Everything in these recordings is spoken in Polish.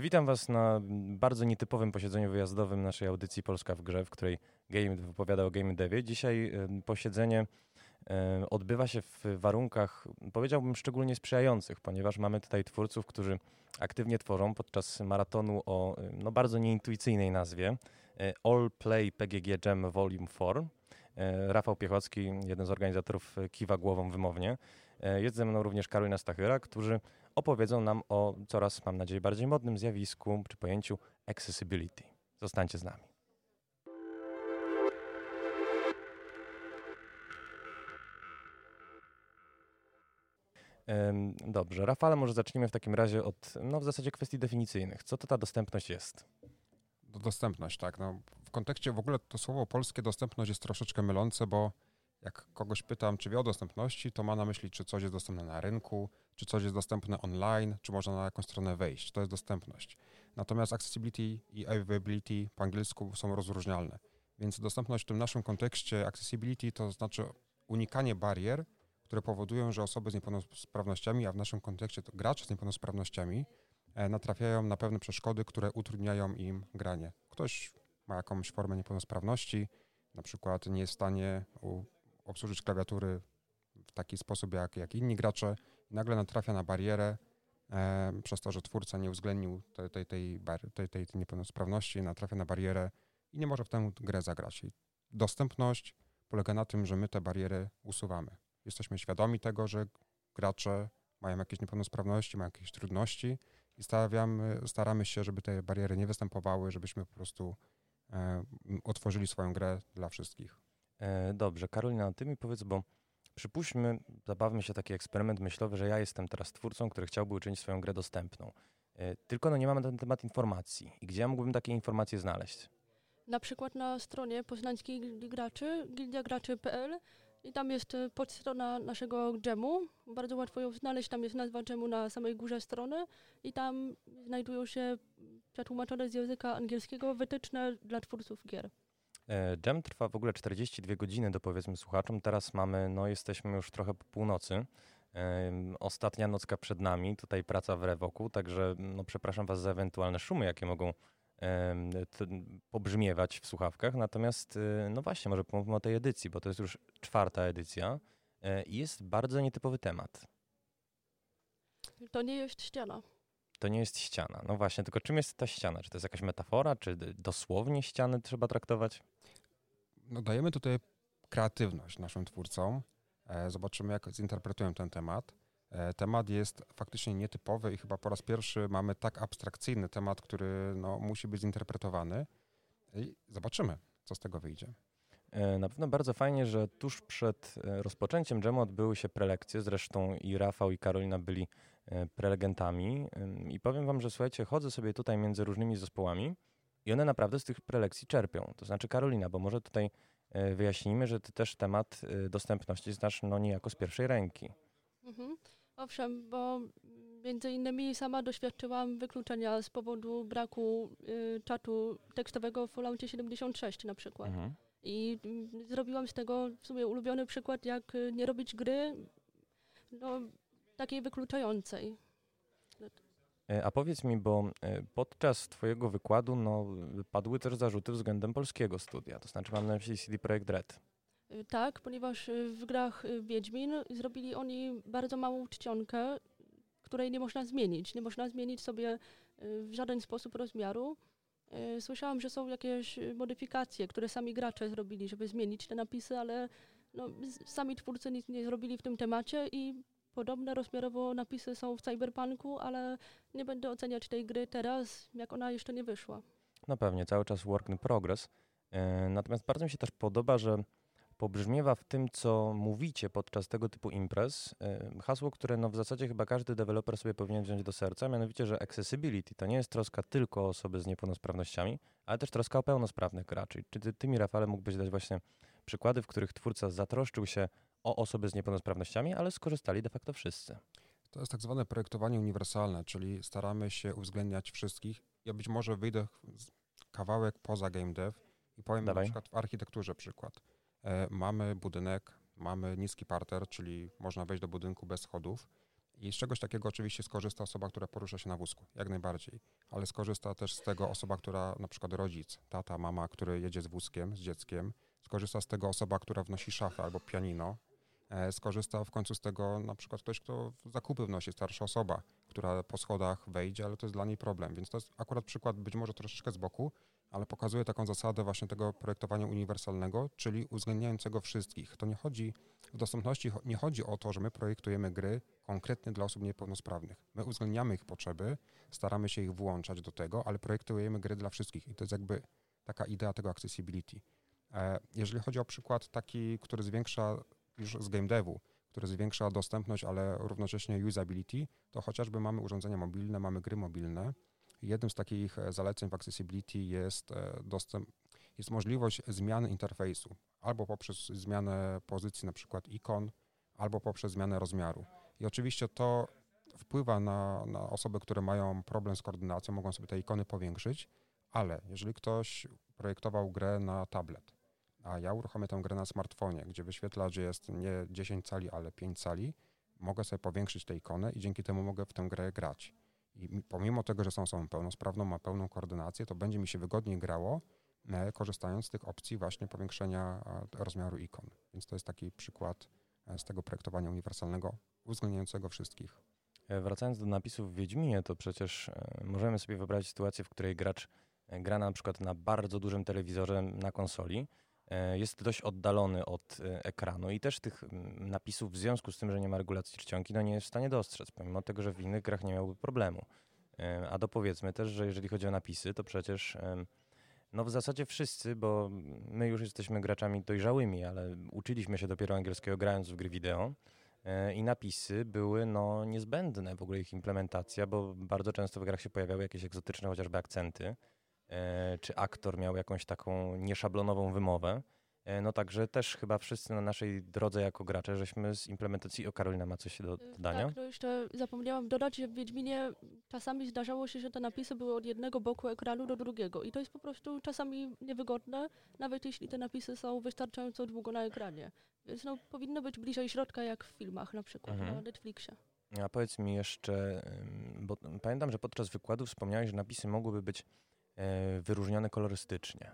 Witam Was na bardzo nietypowym posiedzeniu wyjazdowym naszej audycji Polska w Grze, w której Game wypowiada o Game Devie. Dzisiaj posiedzenie odbywa się w warunkach, powiedziałbym, szczególnie sprzyjających, ponieważ mamy tutaj twórców, którzy aktywnie tworzą podczas maratonu o no, bardzo nieintuicyjnej nazwie e, All Play PGG Jam Volume 4. E, Rafał Piechocki, jeden z organizatorów, kiwa głową wymownie. E, jest ze mną również Karolina Stachyra, którzy opowiedzą nam o coraz, mam nadzieję, bardziej modnym zjawisku czy pojęciu accessibility. Zostańcie z nami. Dobrze, Rafale, może zacznijmy w takim razie od, no w zasadzie kwestii definicyjnych. Co to ta dostępność jest? Dostępność, tak. No, w kontekście w ogóle to słowo polskie dostępność jest troszeczkę mylące, bo jak kogoś pytam, czy wie o dostępności, to ma na myśli, czy coś jest dostępne na rynku, czy coś jest dostępne online, czy można na jakąś stronę wejść. To jest dostępność. Natomiast accessibility i availability po angielsku są rozróżnialne. Więc dostępność w tym naszym kontekście accessibility to znaczy unikanie barier, które powodują, że osoby z niepełnosprawnościami, a w naszym kontekście to gracze z niepełnosprawnościami, e, natrafiają na pewne przeszkody, które utrudniają im granie. Ktoś ma jakąś formę niepełnosprawności, na przykład nie jest w stanie obsłużyć klawiatury w taki sposób jak, jak inni gracze nagle natrafia na barierę e, przez to, że twórca nie uwzględnił tej, tej, tej, tej, tej, tej niepełnosprawności, natrafia na barierę i nie może w tę grę zagrać. I dostępność polega na tym, że my te bariery usuwamy. Jesteśmy świadomi tego, że gracze mają jakieś niepełnosprawności, mają jakieś trudności i stawiamy, staramy się, żeby te bariery nie występowały, żebyśmy po prostu e, otworzyli swoją grę dla wszystkich. E, dobrze, Karolina, ty mi powiedz, bo przypuśćmy, zabawmy się taki eksperyment myślowy, że ja jestem teraz twórcą, który chciałby uczynić swoją grę dostępną. E, tylko no nie mamy na ten temat informacji. I gdzie ja mógłbym takie informacje znaleźć? Na przykład na stronie Poznańskiej Gildii Graczy, gildiagraczy.pl i tam jest e, podstrona naszego dżemu. Bardzo łatwo ją znaleźć. Tam jest nazwa dżemu na samej górze strony i tam znajdują się przetłumaczone z języka angielskiego wytyczne dla twórców gier. Dżem e, trwa w ogóle 42 godziny, do powiedzmy słuchaczom. Teraz mamy, no jesteśmy już trochę po północy. Ostatnia nocka przed nami, tutaj praca w rewoku, także no, przepraszam Was za ewentualne szumy, jakie mogą pobrzmiewać w słuchawkach. Natomiast, y, no właśnie, może pomówmy o tej edycji, bo to jest już czwarta edycja e, i jest bardzo nietypowy temat. To nie jest ściana. To nie jest ściana. No właśnie, tylko czym jest ta ściana? Czy to jest jakaś metafora, czy dosłownie ściany trzeba traktować? No dajemy tutaj kreatywność naszym twórcom. E, zobaczymy, jak zinterpretują ten temat. E, temat jest faktycznie nietypowy i chyba po raz pierwszy mamy tak abstrakcyjny temat, który no, musi być zinterpretowany i zobaczymy, co z tego wyjdzie. E, na pewno bardzo fajnie, że tuż przed rozpoczęciem dżemu odbyły się prelekcje, zresztą i Rafał i Karolina byli prelegentami i powiem wam, że słuchajcie, chodzę sobie tutaj między różnymi zespołami i one naprawdę z tych prelekcji czerpią. To znaczy Karolina, bo może tutaj wyjaśnijmy, że ty też temat dostępności znasz no niejako z pierwszej ręki. Mhm. Owszem, bo między innymi sama doświadczyłam wykluczenia z powodu braku y, czatu tekstowego w Falloutie 76 na przykład. Mhm. I y, zrobiłam z tego w sumie ulubiony przykład, jak y, nie robić gry no, takiej wykluczającej. E, a powiedz mi, bo e, podczas Twojego wykładu no, padły też zarzuty względem polskiego studia, to znaczy mam na myśli CD Projekt Red. Y, tak, ponieważ y, w grach y, Wiedźmin zrobili oni bardzo małą czcionkę, której nie można zmienić. Nie można zmienić sobie w żaden sposób rozmiaru. Słyszałam, że są jakieś modyfikacje, które sami gracze zrobili, żeby zmienić te napisy, ale no, sami twórcy nic nie zrobili w tym temacie i podobne rozmiarowo napisy są w Cyberpunku, ale nie będę oceniać tej gry teraz, jak ona jeszcze nie wyszła. No pewnie, cały czas work in progress. Natomiast bardzo mi się też podoba, że pobrzmiewa w tym, co mówicie podczas tego typu imprez, y, hasło, które no w zasadzie chyba każdy deweloper sobie powinien wziąć do serca, mianowicie, że accessibility to nie jest troska tylko o osoby z niepełnosprawnościami, ale też troska o pełnosprawnych graczy. Czy ty, ty mi, Rafale, mógłbyś dać właśnie przykłady, w których twórca zatroszczył się o osoby z niepełnosprawnościami, ale skorzystali de facto wszyscy? To jest tak zwane projektowanie uniwersalne, czyli staramy się uwzględniać wszystkich. Ja być może wyjdę kawałek poza game dev i powiem Dawaj. na przykład w architekturze przykład. E, mamy budynek, mamy niski parter, czyli można wejść do budynku bez schodów I z czegoś takiego oczywiście skorzysta osoba, która porusza się na wózku, jak najbardziej. Ale skorzysta też z tego osoba, która, na przykład rodzic, tata, mama, który jedzie z wózkiem, z dzieckiem. Skorzysta z tego osoba, która wnosi szafę albo pianino. E, skorzysta w końcu z tego na przykład ktoś, kto zakupy wnosi, starsza osoba, która po schodach wejdzie, ale to jest dla niej problem. Więc to jest akurat przykład być może troszeczkę z boku, ale pokazuje taką zasadę właśnie tego projektowania uniwersalnego, czyli uwzględniającego wszystkich. To nie chodzi, w dostępności nie chodzi o to, że my projektujemy gry konkretnie dla osób niepełnosprawnych. My uwzględniamy ich potrzeby, staramy się ich włączać do tego, ale projektujemy gry dla wszystkich i to jest jakby taka idea tego accessibility. E, jeżeli chodzi o przykład taki, który zwiększa już z game devu, który zwiększa dostępność, ale równocześnie usability, to chociażby mamy urządzenia mobilne, mamy gry mobilne, Jednym z takich e, zaleceń w Accessibility jest e, dostęp, jest możliwość zmiany interfejsu, albo poprzez zmianę pozycji, na przykład ikon, albo poprzez zmianę rozmiaru. I oczywiście to wpływa na, na osoby, które mają problem z koordynacją, mogą sobie te ikony powiększyć, ale jeżeli ktoś projektował grę na tablet, a ja uruchomię tę grę na smartfonie, gdzie wyświetla, że jest nie 10 cali, ale 5 cali, mogę sobie powiększyć tę ikonę i dzięki temu mogę w tę grę grać. I pomimo tego, że są osobą pełnosprawną, ma pełną koordynację, to będzie mi się wygodniej grało, e, korzystając z tych opcji właśnie powiększenia rozmiaru ikon. Więc to jest taki przykład e, z tego projektowania uniwersalnego, uwzględniającego wszystkich. E, wracając do napisów w Wiedźminie, to przecież możemy sobie wyobrazić sytuację, w której gracz gra na przykład na bardzo dużym telewizorze na konsoli, jest dość oddalony od e, ekranu i też tych napisów w związku z tym, że nie ma regulacji czcionki, no nie jest w stanie dostrzec, pomimo tego, że w innych grach nie miałby problemu. E, a dopowiedzmy też, że jeżeli chodzi o napisy, to przecież no w zasadzie wszyscy, bo my już jesteśmy graczami dojrzałymi, ale uczyliśmy się dopiero angielskiego grając w gry wideo i napisy były no niezbędne, w ogóle ich implementacja, bo bardzo często w grach się pojawiały jakieś egzotyczne chociażby akcenty, E, czy aktor miał jakąś taką nieszablonową wymowę. E, no także też chyba wszyscy na naszej drodze jako gracze, żeśmy z implementacji, o Karolina ma coś do e, dodania? Tak, no jeszcze zapomniałam dodać, że w Wiedźminie czasami zdarzało się, że te napisy były od jednego boku ekranu do drugiego i to jest po prostu czasami niewygodne, nawet jeśli te napisy są wystarczająco długo na ekranie. Więc no, powinno być bliżej środka jak w filmach na przykład mhm. na Netflixie. A powiedz mi jeszcze, bo pamiętam, że podczas wykładu wspomniałeś, że napisy mogłyby być E, wyróżnione kolorystycznie.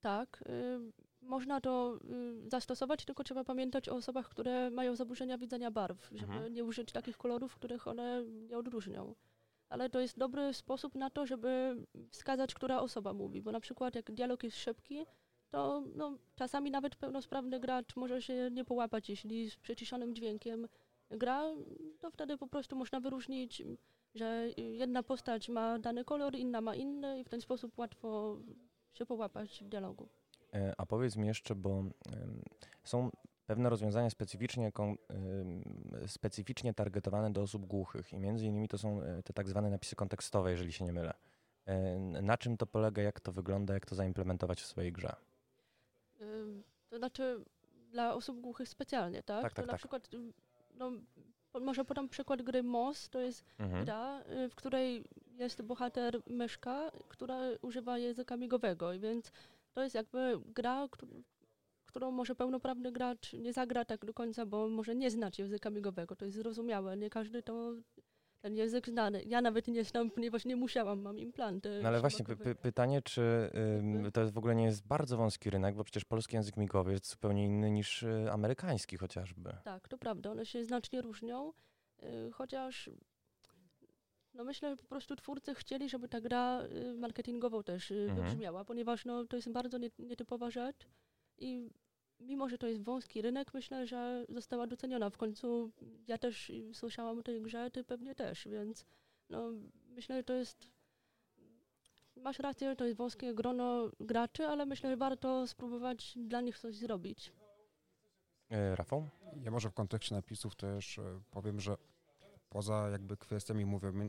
Tak, y, można to y, zastosować, tylko trzeba pamiętać o osobach, które mają zaburzenia widzenia barw, żeby mhm. nie użyć takich kolorów, których one nie odróżnią. Ale to jest dobry sposób na to, żeby wskazać, która osoba mówi, bo na przykład jak dialog jest szybki, to no, czasami nawet pełnosprawny gracz może się nie połapać, jeśli z przyciszonym dźwiękiem gra, to wtedy po prostu można wyróżnić że jedna postać ma dany kolor, inna ma inny i w ten sposób łatwo się połapać w dialogu. E, a powiedz mi jeszcze, bo są pewne rozwiązania specyficznie, specyficznie targetowane do osób głuchych i między innymi to są e, te tak zwane napisy kontekstowe, jeżeli się nie mylę. E, na czym to polega, jak to wygląda, jak to zaimplementować w swojej grze? To znaczy dla osób głuchych specjalnie, tak? Tak, tak, to na tak. przykład no, może podam przykład gry Moss. To jest mhm. gra, y, w której jest bohater myszka, która używa języka migowego, więc to jest jakby gra, którą może pełnoprawny gracz nie zagra tak do końca, bo może nie znać języka migowego. To jest zrozumiałe. Nie każdy to ten język znany. Ja nawet nie znam, ponieważ nie musiałam, mam implanty. No ale właśnie py pytanie, czy ym, to jest w ogóle nie jest bardzo wąski rynek, bo przecież polski język migowy jest zupełnie inny niż y, amerykański chociażby. Tak, to prawda, one się znacznie różnią, y, chociaż no myślę, że po prostu twórcy chcieli, żeby ta gra y, marketingowo też y, mhm. wybrzmiała, ponieważ no, to jest bardzo nietypowa rzecz i mimo, że to jest wąski rynek, myślę, że została doceniona. W końcu ja też słyszałam o tej grze, ty pewnie też, więc no, myślę, że to jest masz rację, to jest wąskie grono graczy, ale myślę, że warto spróbować dla nich coś zrobić. E, Rafał? Ja może w kontekście napisów też e, powiem, że poza jakby kwestiami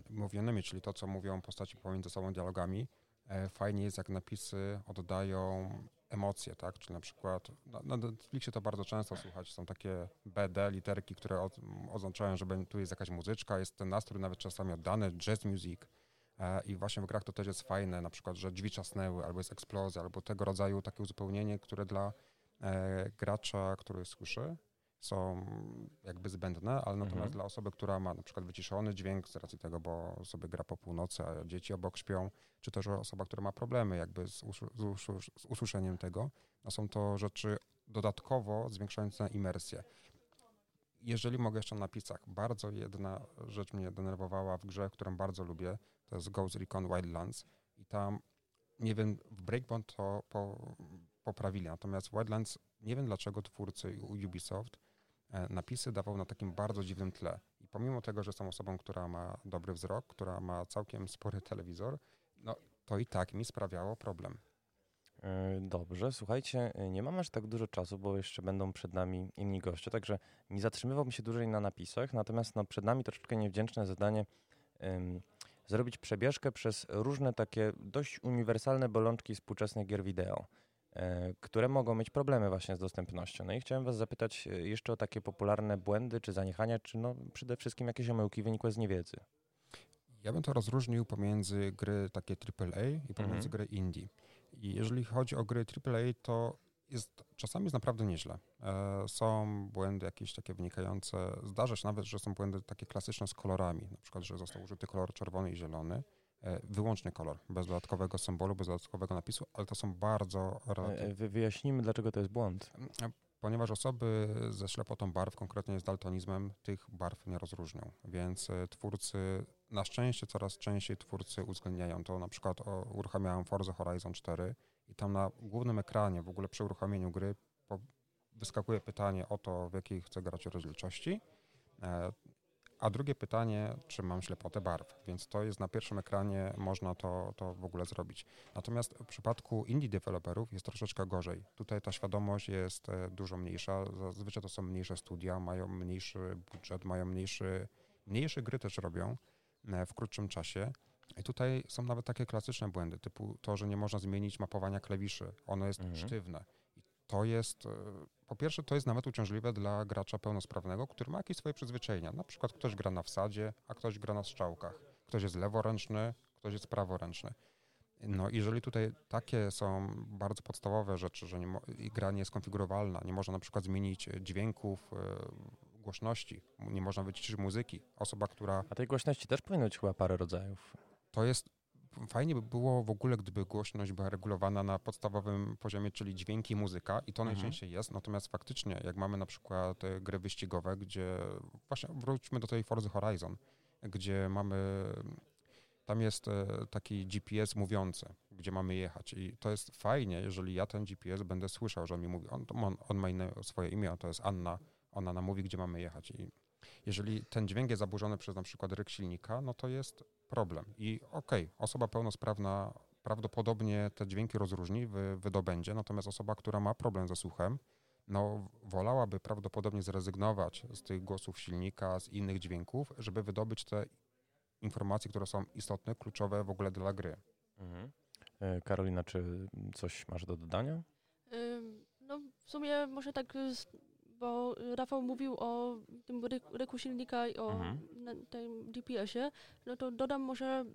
mówionymi, czyli to, co mówią postaci pomiędzy sobą dialogami, e, fajnie jest, jak napisy oddają emocje, tak? Czyli na przykład na, na Netflixie to bardzo często słychać, są takie BD, literki, które oznaczają, że tu jest jakaś muzyczka, jest ten nastrój nawet czasami oddany, jazz music. E, I właśnie w grach to też jest fajne, na przykład, że drzwi czasnęły, albo jest eksplozja, albo tego rodzaju takie uzupełnienie, które dla e, gracza, który słyszy, są jakby zbędne, ale natomiast Mhm. dla osoby, która ma na przykład wyciszony dźwięk z racji tego, bo sobie gra po północy, a dzieci obok śpią, czy też osoba, która ma problemy jakby z, uszu, z, uszu, z usłyszeniem tego, no są to rzeczy dodatkowo zwiększające imersję. Jeżeli mogę jeszcze o napisach, bardzo jedna rzecz mnie denerwowała w grze, którą bardzo lubię, to jest Ghost Recon Wildlands i tam, nie wiem, w Breakpoint to po, poprawili, natomiast Wildlands, nie wiem dlaczego twórcy Ubisoft napisy dawał na takim bardzo dziwnym tle. I pomimo tego, że jestem osobą, która ma dobry wzrok, która ma całkiem spory telewizor, no to i tak mi sprawiało problem. E, Dobrze, słuchajcie, e, nie mam aż tak dużo czasu, bo jeszcze będą przed nami inni goście, także nie zatrzymywałbym się dłużej na napisach, natomiast no, przed nami troszeczkę niewdzięczne zadanie em, zrobić przebieżkę przez różne takie dość uniwersalne bolączki współczesnych gier wideo, e, które mogą mieć problemy właśnie z dostępnością. No i chciałem was zapytać e, jeszcze o takie popularne błędy czy zaniechania, czy no przede wszystkim jakieś omyłki wynikłe z niewiedzy. Ja bym to rozróżnił pomiędzy gry takie AAA i pomiędzy Mhm. gry indie. I jeżeli chodzi o gry AAA, to jest czasami jest naprawdę nieźle. E, są błędy jakieś takie wynikające, zdarza się nawet, że są błędy takie klasyczne z kolorami, na przykład, że został użyty kolor czerwony i zielony, e, wyłączny kolor, bez dodatkowego symbolu, bez dodatkowego napisu, ale to są bardzo E, wy- Wyjaśnijmy, dlaczego to jest błąd. Ponieważ osoby ze ślepotą barw, konkretnie z daltonizmem, tych barw nie rozróżnią. Więc e, twórcy, na szczęście coraz częściej twórcy uwzględniają to. Na przykład o, uruchamiałem Forza Horizon 4 i tam na głównym ekranie, w ogóle przy uruchomieniu gry, po, wyskakuje pytanie o to, w jakiej chcę grać rozdzielczości. A drugie pytanie, czy mam ślepotę barw, więc to jest na pierwszym ekranie, można to, to w ogóle zrobić. Natomiast w przypadku indie deweloperów jest troszeczkę gorzej. Tutaj ta świadomość jest e, dużo mniejsza. Zazwyczaj to są mniejsze studia, mają mniejszy budżet, mają mniejszy, mniejsze gry też robią e, w krótszym czasie. I tutaj są nawet takie klasyczne błędy, typu to, że nie można zmienić mapowania klawiszy. Ono jest Mhm. sztywne. I to jest, e, po pierwsze, to jest nawet uciążliwe dla gracza pełnosprawnego, który ma jakieś swoje przyzwyczajenia. Na przykład ktoś gra na wsadzie, a ktoś gra na strzałkach. Ktoś jest leworęczny, ktoś jest praworęczny. No, jeżeli tutaj takie są bardzo podstawowe rzeczy, że nie mo- gra nie jest konfigurowalna, nie można na przykład zmienić dźwięków, e, głośności, nie można wyciszyć muzyki. Osoba, która A tej głośności też powinno być chyba parę rodzajów. to jest. Fajnie by było w ogóle, gdyby głośność była regulowana na podstawowym poziomie, czyli dźwięki, muzyka, i to Mhm. najczęściej jest. Natomiast faktycznie, jak mamy na przykład e, gry wyścigowe, gdzie właśnie wróćmy do tej Forza Horizon, gdzie mamy. Tam jest e, taki GPS mówiący, gdzie mamy jechać. I to jest fajnie, jeżeli ja ten GPS będę słyszał, że on mi mówi. On, on, on ma inne swoje imię, to jest Anna. Ona nam mówi, gdzie mamy jechać. I jeżeli ten dźwięk jest zaburzony przez na przykład ryk silnika, no to jest problem. I okej, osoba pełnosprawna prawdopodobnie te dźwięki rozróżni, wy, wydobędzie, natomiast osoba, która ma problem ze słuchem, no wolałaby prawdopodobnie zrezygnować z tych głosów silnika, z innych dźwięków, żeby wydobyć te informacje, które są istotne, kluczowe w ogóle dla gry. Mhm. E, Karolina, czy coś masz do dodania? No w sumie może tak, bo Rafał mówił o tym ry- ryku silnika i o Mhm. tym GPS-ie, no to dodam może,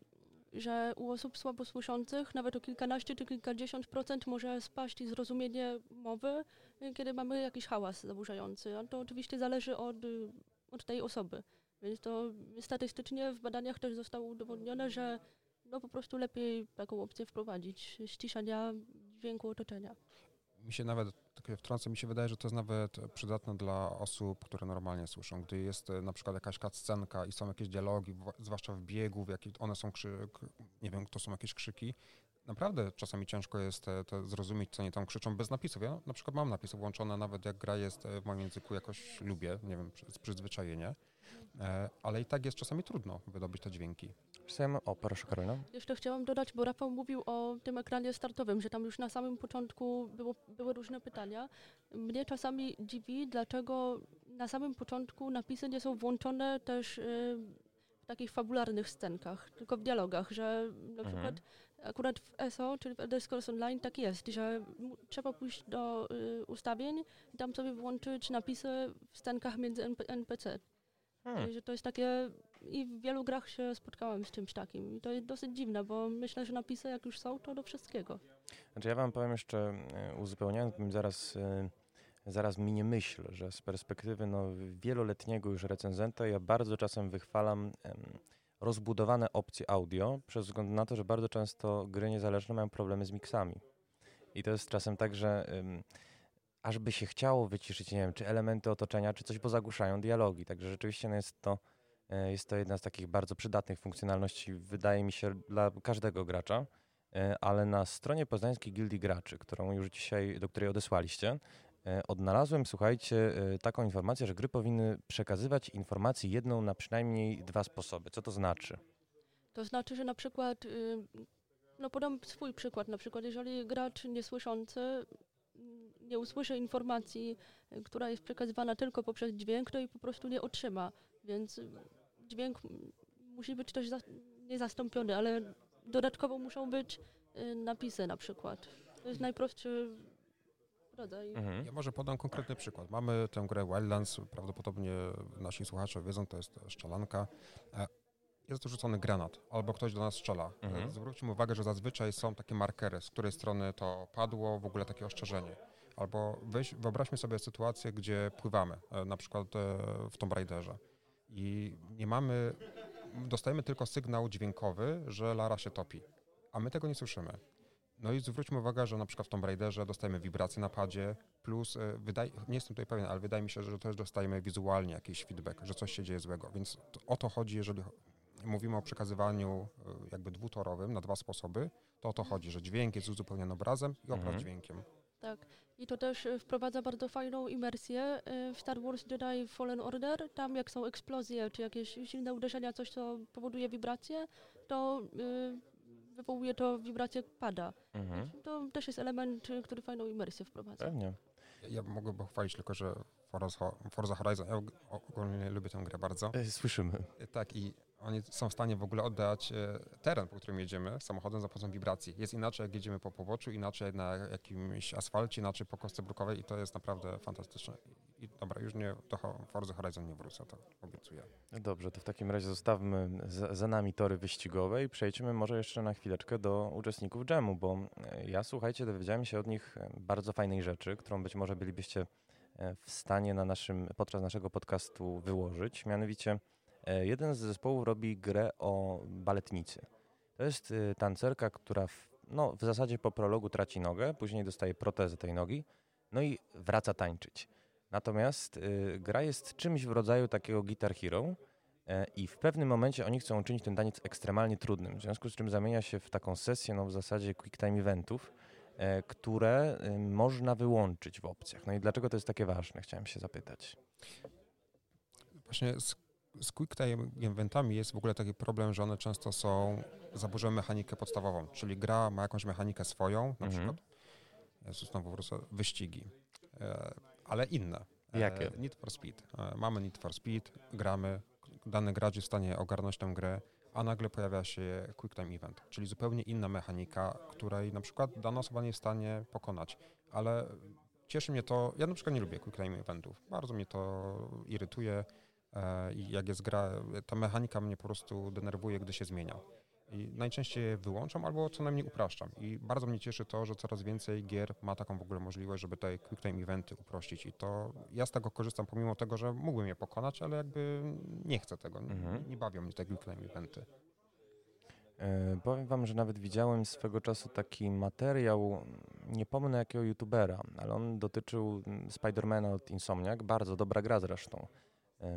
że u osób słabosłyszących nawet o kilkanaście czy kilkadziesiąt procent może spaść zrozumienie mowy, kiedy mamy jakiś hałas zaburzający. A to oczywiście zależy od, od tej osoby. Więc to statystycznie w badaniach też zostało udowodnione, że no po prostu lepiej taką opcję wprowadzić, ściszania dźwięku otoczenia. Mi się nawet, tak wtrącę, mi się wydaje, że to jest nawet przydatne dla osób, które normalnie słyszą. Gdy jest e, na przykład jakaś scenka i są jakieś dialogi, zwłaszcza w biegu, w jakie one są, krzyk, nie wiem, to są jakieś krzyki, naprawdę czasami ciężko jest te, te zrozumieć, co oni tam krzyczą bez napisów. Ja na przykład mam napisy włączone, nawet jak gra jest e, w moim języku, jakoś lubię, nie wiem, z przyzwyczajenie, e, ale i tak jest czasami trudno wydobyć te dźwięki. Mam- O, proszę Karolina. Jeszcze chciałam dodać, bo Rafał mówił o tym ekranie startowym, że tam już na samym początku było, były różne pytania. Mnie czasami dziwi, dlaczego na samym początku napisy nie są włączone też y, w takich fabularnych scenkach, tylko w dialogach, że na Mhm. przykład akurat w ESO, czyli w Elder Scrolls Online tak jest, że trzeba pójść do y, ustawień i tam sobie włączyć napisy w scenkach między NP- NPC. Hmm. Że to jest takie. I w wielu grach się spotkałem z czymś takim. I to jest dosyć dziwne, bo myślę, że napisy jak już są, to do wszystkiego. Znaczy ja wam powiem jeszcze, e, uzupełniając, zaraz e, zaraz minie myśl, że z perspektywy no, wieloletniego już recenzenta ja bardzo czasem wychwalam em, rozbudowane opcje audio, przez wzgląd na to, że bardzo często gry niezależne mają problemy z miksami. I to jest czasem tak, że em, aż by się chciało wyciszyć, nie wiem, czy elementy otoczenia, czy coś, bo zagłuszają dialogi. Także rzeczywiście no, jest to jest to jedna z takich bardzo przydatnych funkcjonalności, wydaje mi się, dla każdego gracza. E, Ale na stronie Poznańskiej Gildii Graczy, którą już dzisiaj, do której odesłaliście, e, odnalazłem, słuchajcie, e, taką informację, że gry powinny przekazywać informację jedną na przynajmniej dwa sposoby. Co to znaczy? To znaczy, że na przykład, y, no podam swój przykład, na przykład jeżeli gracz niesłyszący nie usłyszy informacji, która jest przekazywana tylko poprzez dźwięk, to jej po prostu nie otrzyma, więc dźwięk musi być też za, nie zastąpiony, ale dodatkowo muszą być y, napisy na przykład. To jest najprostszy rodzaj. Mhm. Ja może podam konkretny przykład. Mamy tę grę Wildlands, prawdopodobnie nasi słuchacze wiedzą, to jest szczelanka. E, Jest rzucony granat, albo ktoś do nas strzela. E, Mhm. Zwróćmy uwagę, że zazwyczaj są takie markery, z której strony to padło, w ogóle takie ostrzeżenie. Albo weź, wyobraźmy sobie sytuację, gdzie pływamy, e, na przykład w Tomb Raiderze i nie mamy, dostajemy tylko sygnał dźwiękowy, że Lara się topi, a my tego nie słyszymy. No i zwróćmy uwagę, że na przykład w Tomb Raiderze dostajemy wibracje na padzie, plus e, wydaje, nie jestem tutaj pewien, ale wydaje mi się, że też dostajemy wizualnie jakiś feedback, że coś się dzieje złego. Więc to, o to chodzi, jeżeli mówimy o przekazywaniu e, jakby dwutorowym na dwa sposoby, to o to chodzi, że dźwięk jest uzupełniony obrazem i obraz Mhm. dźwiękiem. Tak. I to też y, wprowadza bardzo fajną imersję y, w Star Wars Jedi Fallen Order. Tam jak są eksplozje, czy jakieś silne uderzenia, coś co powoduje wibracje, to y, wywołuje to wibrację pada. Mhm. To też jest element, który fajną imersję wprowadza. Pewnie. Ja mogę pochwalić tylko, że Forza, Forza Horizon, ja ogólnie lubię tę grę bardzo. E, Słyszymy. Tak, i oni są w stanie w ogóle oddać e, teren, po którym jedziemy samochodem za pomocą wibracji. Jest inaczej, jak jedziemy po poboczu, inaczej na jakimś asfalcie, inaczej po kostce brukowej i to jest naprawdę fantastyczne. I dobra, już nie do Forza Horizon nie wrócę, to obiecuję. No Dobrze, to w takim razie zostawmy za, za nami tory wyścigowe i przejdźmy może jeszcze na chwileczkę do uczestników dżemu, bo e, ja słuchajcie, dowiedziałem się od nich e, bardzo fajnej rzeczy, którą być może bylibyście w stanie na naszym, podczas naszego podcastu wyłożyć. Mianowicie jeden z zespołów robi grę o baletnicy. To jest e, tancerka, która w, no, w zasadzie po prologu traci nogę, później dostaje protezę tej nogi, no i wraca tańczyć. Natomiast y, gra jest czymś w rodzaju takiego Guitar Hero e, i w pewnym momencie oni chcą uczynić ten taniec ekstremalnie trudnym, w związku z czym zamienia się w taką sesję, no w zasadzie quick time eventów, e, które y, można wyłączyć w opcjach. No i dlaczego to jest takie ważne, chciałem się zapytać. Właśnie z, quick time eventami jest w ogóle taki problem, że one często są, zaburzają mechanikę podstawową, czyli gra ma jakąś mechanikę swoją, na Mhm. przykład, Jezus, znowu wrócę, wyścigi, e, ale inne. E, Jakie? Need for Speed. E, mamy Need for Speed, gramy, dany gracz jest w stanie ogarnąć tę grę, a nagle pojawia się Quick Time Event, czyli zupełnie inna mechanika, której na przykład dana osoba nie jest w stanie pokonać, ale cieszy mnie to, ja na przykład nie lubię Quick Time Eventów, bardzo mnie to irytuje i jak jest gra, ta mechanika mnie po prostu denerwuje, gdy się zmienia. I najczęściej je wyłączam albo co najmniej upraszczam. I bardzo mnie cieszy to, że coraz więcej gier ma taką w ogóle możliwość, żeby te quick time eventy uprościć. I to ja z tego korzystam, pomimo tego, że mógłbym je pokonać, ale jakby nie chcę tego. Nie, Mhm. nie bawią mnie te quick time eventy. E, powiem wam, że nawet widziałem swego czasu taki materiał, nie pomnę jakiego youtubera, ale on dotyczył mm, Spidermana od Insomniac, bardzo dobra gra zresztą.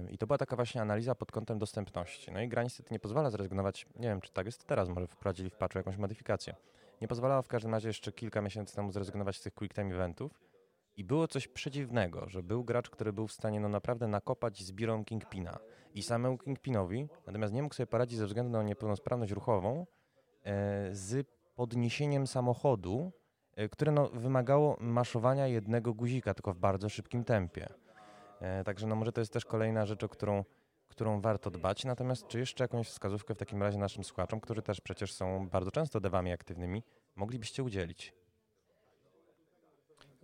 I to była taka właśnie analiza pod kątem dostępności. No i gra niestety nie pozwala zrezygnować, nie wiem czy tak jest teraz, może wprowadzili w patchu jakąś modyfikację. Nie pozwalała w każdym razie jeszcze kilka miesięcy temu zrezygnować z tych quick time eventów. I było coś przeciwnego, że był gracz, który był w stanie no naprawdę nakopać z birą Kingpina. I samemu Kingpinowi, natomiast nie mógł sobie poradzić ze względu na niepełnosprawność ruchową e, z podniesieniem samochodu, e, które no, wymagało maszowania jednego guzika, tylko w bardzo szybkim tempie. E, Także no może to jest też kolejna rzecz, o którą, którą warto dbać. Natomiast czy jeszcze jakąś wskazówkę w takim razie naszym słuchaczom, którzy też przecież są bardzo często devami aktywnymi, moglibyście udzielić?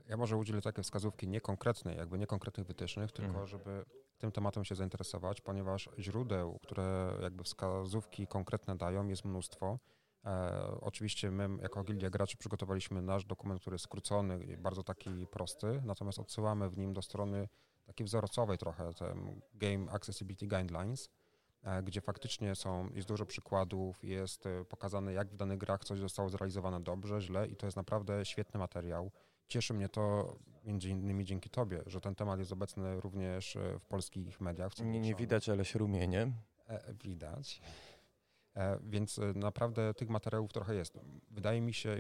Ja może udzielę takie wskazówki niekonkretnej, jakby niekonkretnych wytycznych, tylko Mhm. żeby tym tematem się zainteresować, ponieważ źródeł, które jakby wskazówki konkretne dają, jest mnóstwo. E, oczywiście my jako Gildia Graczy przygotowaliśmy nasz dokument, który jest skrócony i bardzo taki prosty, natomiast odsyłamy w nim do strony takiej wzorcowej trochę, Game Accessibility Guidelines, e, gdzie faktycznie są, jest dużo przykładów, jest e, pokazane jak w danych grach coś zostało zrealizowane dobrze, źle i to jest naprawdę świetny materiał. Cieszy mnie to między innymi dzięki Tobie, że ten temat jest obecny również e, w polskich mediach. Nie, nie widać, ale się rumienie. E, widać. E, więc e, naprawdę tych materiałów trochę jest. Wydaje mi się,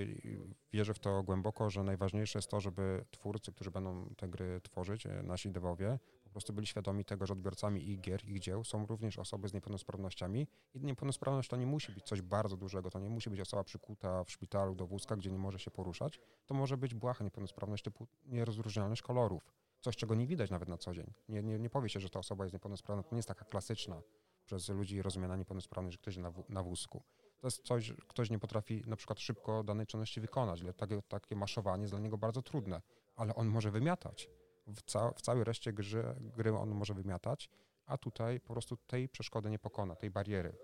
wierzę w to głęboko, że najważniejsze jest to, żeby twórcy, którzy będą te gry tworzyć, e, nasi dewowie, po prostu byli świadomi tego, że odbiorcami ich gier, ich dzieł są również osoby z niepełnosprawnościami i niepełnosprawność to nie musi być coś bardzo dużego, to nie musi być osoba przykuta w szpitalu do wózka, gdzie nie może się poruszać, to może być błaha niepełnosprawność typu nierozróżnialność kolorów, coś, czego nie widać nawet na co dzień. Nie, nie, nie powie się, że ta osoba jest niepełnosprawna, to nie jest taka klasyczna przez ludzi rozumiana niepełnosprawność, że ktoś na, na wózku. To jest coś, ktoś nie potrafi na przykład szybko danej czynności wykonać. Takie, takie maszowanie jest dla niego bardzo trudne, ale on może wymiatać. W, ca w całej reszcie gry, gry on może wymiatać, a tutaj po prostu tej przeszkody nie pokona, tej bariery.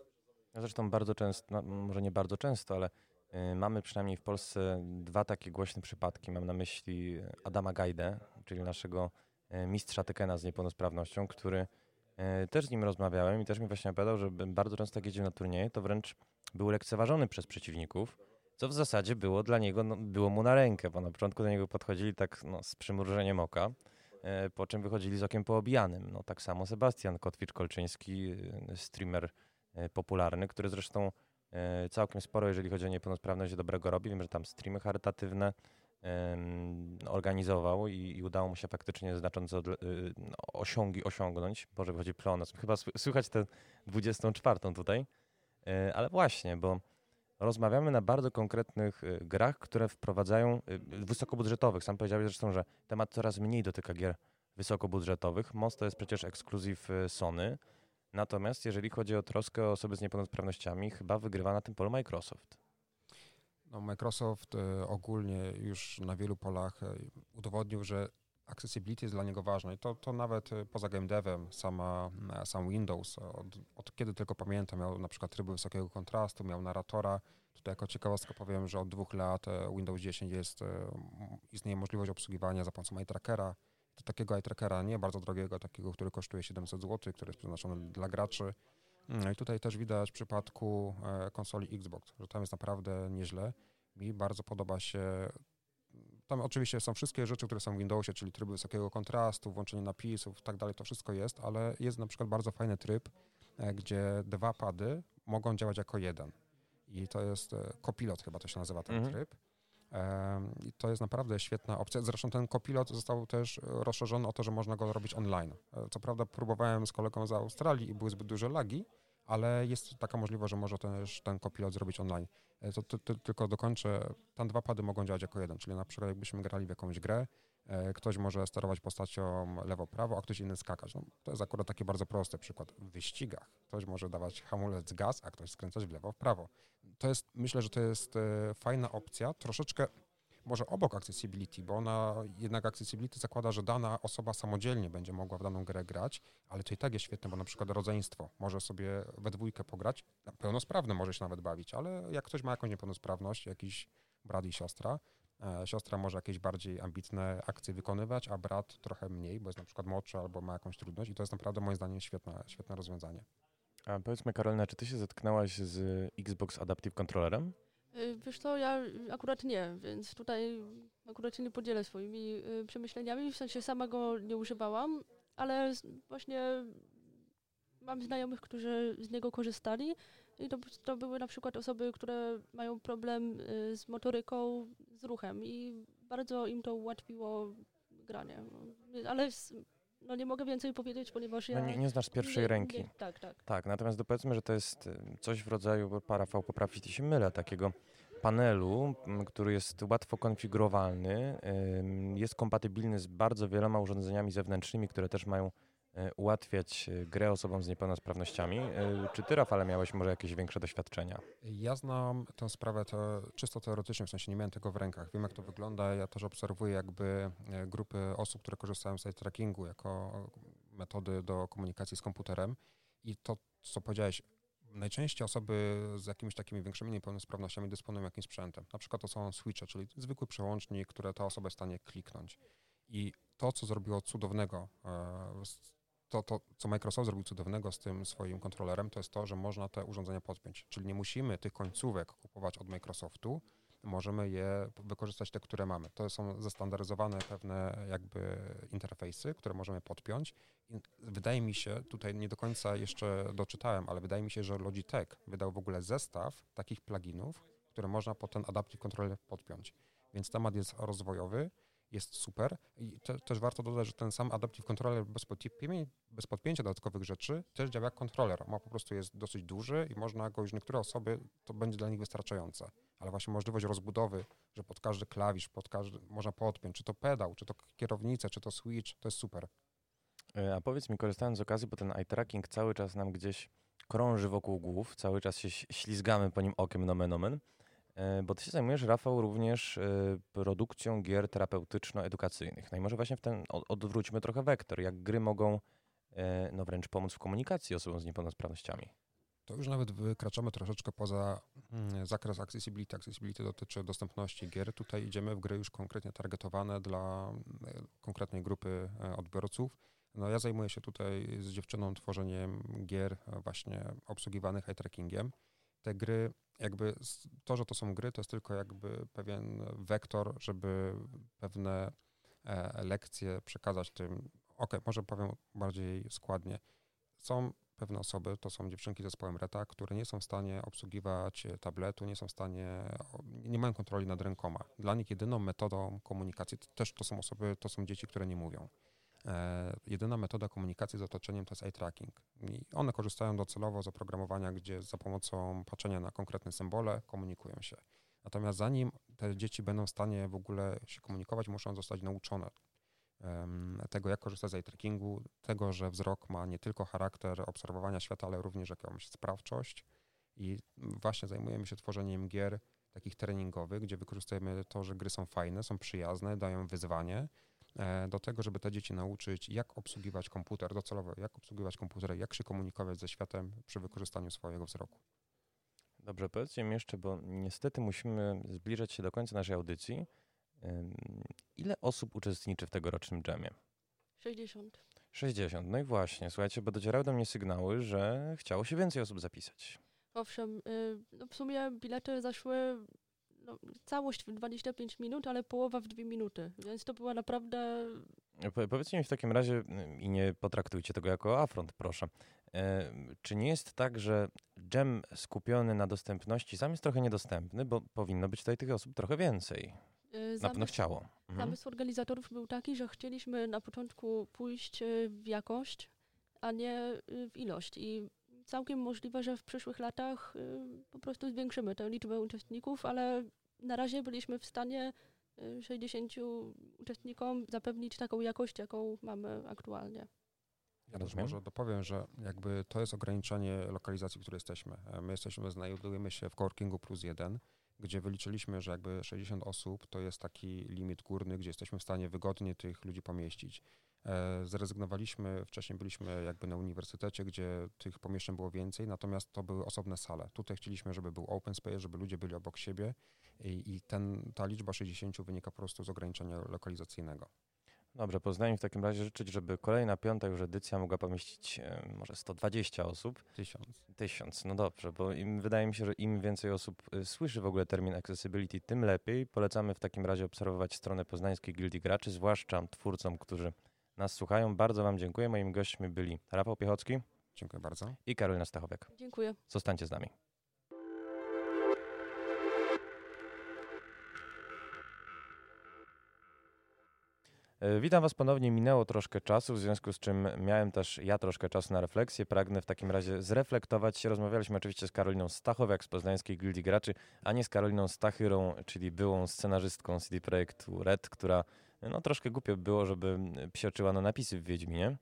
Zresztą bardzo często, no, może nie bardzo często, ale y, mamy przynajmniej w Polsce dwa takie głośne przypadki. Mam na myśli Adama Gajdę, czyli naszego y, mistrza Tekena z niepełnosprawnością, który też z nim rozmawiałem i też mi właśnie opowiadał, że bardzo często jak jeździł na turnieje, to wręcz był lekceważony przez przeciwników, co w zasadzie było dla niego, no, było mu na rękę, bo na początku do niego podchodzili tak no, z przymrużeniem oka, e, po czym wychodzili z okiem poobijanym. No, tak samo Sebastian Kotwicz-Kolczyński, e, streamer popularny, który zresztą całkiem sporo, jeżeli chodzi o niepełnosprawność, dobrego robi. Wiem, że tam streamy charytatywne, organizował i, i, udało mu się faktycznie znacząco y, no, osiągi osiągnąć. Boże, wychodzi pleonazm. Chyba słychać tę 24 tutaj. E, ale właśnie, bo rozmawiamy na bardzo konkretnych y, grach, które wprowadzają y, wysokobudżetowych. Sam powiedziałeś zresztą, że temat coraz mniej dotyka gier wysokobudżetowych. Most to jest przecież ekskluzyw Sony. Natomiast jeżeli chodzi o troskę o osoby z niepełnosprawnościami, chyba wygrywa na tym polu Microsoft. No, Microsoft e, ogólnie już na wielu polach e, udowodnił, że accessibility jest dla niego ważne i to, to nawet e, poza game devem, sama, sam Windows, od, od, kiedy tylko pamiętam, miał na przykład tryby wysokiego kontrastu, miał narratora. Tutaj jako ciekawostkę powiem, że od dwóch lat Windows 10 jest, istnieje możliwość obsługiwania za pomocą eye trackera. To takiego eye trackera nie bardzo drogiego, takiego, który kosztuje 700 zł, który jest przeznaczony dla graczy. No I tutaj też widać w przypadku e, konsoli Xbox, że tam jest naprawdę nieźle. Mi bardzo podoba się. Tam oczywiście są wszystkie rzeczy, które są w Windowsie, czyli tryby wysokiego kontrastu, włączenie napisów i tak dalej, to wszystko jest, ale jest na przykład bardzo fajny tryb, e, gdzie dwa pady mogą działać jako jeden. I to jest e, Copilot chyba to się nazywa ten mhm. tryb. I to jest naprawdę świetna opcja. Zresztą ten kopilot został też rozszerzony o to, że można go robić online. Co prawda próbowałem z kolegą z Australii i były zbyt duże lagi, ale jest taka możliwość, że może też ten kopilot zrobić online. E, to, to, to, tylko dokończę, tam dwa pady mogą działać jako jeden, czyli na przykład jakbyśmy grali w jakąś grę, e, ktoś może sterować postacią lewo-prawo, a ktoś inny skakać. No, to jest akurat taki bardzo prosty przykład. W wyścigach ktoś może dawać hamulec gaz, a ktoś skręcać w lewo, w prawo. To jest, myślę, że to jest e, fajna opcja, troszeczkę może obok accessibility, bo ona jednak accessibility zakłada, że dana osoba samodzielnie będzie mogła w daną grę grać, ale to i tak jest świetne, bo na przykład rodzeństwo może sobie we dwójkę pograć, pełnosprawny może się nawet bawić, ale jak ktoś ma jakąś niepełnosprawność, jakiś brat i siostra, e, siostra może jakieś bardziej ambitne akcje wykonywać, a brat trochę mniej, bo jest na przykład młodszy albo ma jakąś trudność i to jest naprawdę moim zdaniem świetne, świetne rozwiązanie. A powiedzmy Karolina, czy ty się zetknęłaś z Xbox Adaptive Controllerem? Y, wiesz co, ja akurat nie, więc tutaj akurat się nie podzielę swoimi y, przemyśleniami, w sensie sama go nie używałam, ale właśnie mam znajomych, którzy z niego korzystali i to, to były na przykład osoby, które mają problem y, z motoryką, z ruchem i bardzo im to ułatwiło granie. Ale no nie mogę więcej powiedzieć, ponieważ ja... No nie, nie znasz z pierwszej nie, ręki. Nie, tak, tak. Tak, natomiast powiedzmy, że to jest y, coś w rodzaju, parafał poprawić, jeśli się mylę, takiego panelu, który jest łatwo konfigurowalny, jest kompatybilny z bardzo wieloma urządzeniami zewnętrznymi, które też mają ułatwiać y, grę osobom z niepełnosprawnościami. Czy ty, Rafale, miałeś może jakieś większe doświadczenia? Ja znam tę sprawę to czysto teoretycznie, w sensie nie miałem tego w rękach. Wiem, jak to wygląda. Ja też obserwuję jakby e, grupy osób, które korzystają z trackingu jako metody do komunikacji z komputerem i to, co powiedziałeś, najczęściej osoby z jakimiś takimi większymi niepełnosprawnościami dysponują jakimś sprzętem. Na przykład to są switche, czyli zwykły przełącznik, które ta osoba jest w stanie kliknąć. I to, co zrobiło cudownego, e, to, to, co Microsoft zrobił cudownego z tym swoim kontrolerem, to jest to, że można te urządzenia podpiąć. Czyli nie musimy tych końcówek kupować od Microsoftu, możemy je wykorzystać te, które mamy. To są zestandaryzowane pewne jakby interfejsy, które możemy podpiąć. I wydaje mi się, tutaj nie do końca jeszcze doczytałem, ale wydaje mi się, że Logitech wydał w ogóle zestaw takich pluginów, które można pod ten Adaptive Controller podpiąć. Więc temat jest rozwojowy jest super. I te, też warto dodać, że ten sam Adaptive Controller bez, podpięcia, bez podpięcia dodatkowych rzeczy też działa jak kontroler. Ma po prostu jest dosyć duży i można go już niektóre osoby, to będzie dla nich wystarczające. Ale właśnie możliwość rozbudowy, że pod każdy klawisz, pod każdy, można podpiąć, czy to pedał, czy to kierownicę, czy to switch, to jest super. E, a powiedz mi, korzystając z okazji, bo ten eye tracking cały czas nam gdzieś krąży wokół głów, cały czas się ślizgamy po nim okiem nomen omen. E, bo ty się zajmujesz, Rafał, również e, produkcją gier terapeutyczno-edukacyjnych. No i może właśnie w ten odwróćmy trochę wektor, jak gry mogą e, no wręcz pomóc w komunikacji osobom z niepełnosprawnościami. To już nawet wykraczamy troszeczkę poza mm, zakres accessibility. Accessibility dotyczy dostępności gier. Tutaj idziemy w gry już konkretnie targetowane dla konkretnej grupy odbiorców. No ja zajmuję się tutaj z dziewczyną tworzeniem gier właśnie obsługiwanych eye trackingiem. Te gry jakby to, że to są gry, to jest tylko jakby pewien wektor, żeby pewne e, lekcje przekazać tym. Ok, może powiem bardziej składnie. Są pewne osoby, to są dziewczynki z zespołem RETA, które nie są w stanie obsługiwać tabletu, nie są w stanie, nie mają kontroli nad rękoma. Dla nich jedyną metodą komunikacji, też to są osoby, to są dzieci, które nie mówią. E, jedyna metoda komunikacji z otoczeniem to jest eye tracking. I one korzystają docelowo z oprogramowania, gdzie za pomocą patrzenia na konkretne symbole komunikują się. Natomiast zanim te dzieci będą w stanie w ogóle się komunikować, muszą zostać nauczone tego, jak korzystać z eye trackingu, tego, że wzrok ma nie tylko charakter obserwowania świata, ale również jakąś sprawczość. I właśnie zajmujemy się tworzeniem gier takich treningowych, gdzie wykorzystujemy to, że gry są fajne, są przyjazne, dają wyzwanie, do tego, żeby te dzieci nauczyć, jak obsługiwać komputer docelowo, jak obsługiwać komputer, jak się komunikować ze światem przy wykorzystaniu swojego wzroku. Dobrze, powiedzcie mi jeszcze, bo niestety musimy zbliżać się do końca naszej audycji. Ile osób uczestniczy w tegorocznym dżemie? 60. 60. No i właśnie, słuchajcie, bo docierały do mnie sygnały, że chciało się więcej osób zapisać. Owszem, y, no w sumie bilety zaszły no, całość w 25 minut, ale połowa w 2 minuty, więc to była naprawdę... Po, powiedzcie mi w takim razie, i nie potraktujcie tego jako afront, proszę, e, czy nie jest tak, że dżem skupiony na dostępności sam jest trochę niedostępny, bo powinno być tutaj tych osób trochę więcej? Zamysł, na pewno chciało. Mhm. Zamysł organizatorów był taki, że chcieliśmy na początku pójść e, w jakość, a nie e, w ilość. I całkiem możliwe, że w przyszłych latach po prostu zwiększymy tę liczbę uczestników, ale na razie byliśmy w stanie 60 y, uczestnikom zapewnić taką jakość, jaką mamy aktualnie. Ja też może dopowiem, że jakby to jest ograniczenie lokalizacji, w której jesteśmy. E, my jesteśmy, znajdujemy się w coworkingu plus jeden, gdzie wyliczyliśmy, że jakby 60 osób to jest taki limit górny, gdzie jesteśmy w stanie wygodnie tych ludzi pomieścić. E, zrezygnowaliśmy, wcześniej byliśmy jakby na uniwersytecie, gdzie tych pomieszczeń było więcej, natomiast to były osobne sale. Tutaj chcieliśmy, żeby był open space, żeby ludzie byli obok siebie i, i ten, ta liczba 60 wynika po prostu z ograniczenia lokalizacyjnego. Dobrze, poznaję w takim razie życzyć, żeby kolejna piąta już edycja mogła pomieścić e, może 120 osób. Tysiąc. Tysiąc, no dobrze, bo im, wydaje mi się, że im więcej osób y, słyszy w ogóle termin accessibility, tym lepiej. Polecamy w takim razie obserwować stronę Poznańskiej Gildii Graczy, zwłaszcza twórcom, którzy nas słuchają. Bardzo Wam dziękuję. Moimi gośćmi byli Rafał Piechocki. Dziękuję bardzo. I Karolina Stachowiak. Dziękuję. Zostańcie z nami. Witam Was ponownie. Minęło troszkę czasu, w związku z czym miałem też ja troszkę czasu na refleksję. Pragnę w takim razie zreflektować. Rozmawialiśmy oczywiście z Karoliną Stachowiak z Poznańskiej Gildii Graczy, a nie z Karoliną Stachyrą, czyli byłą scenarzystką CD Projektu Red, która no troszkę głupio było, żeby psioczyła na napisy w Wiedźminie.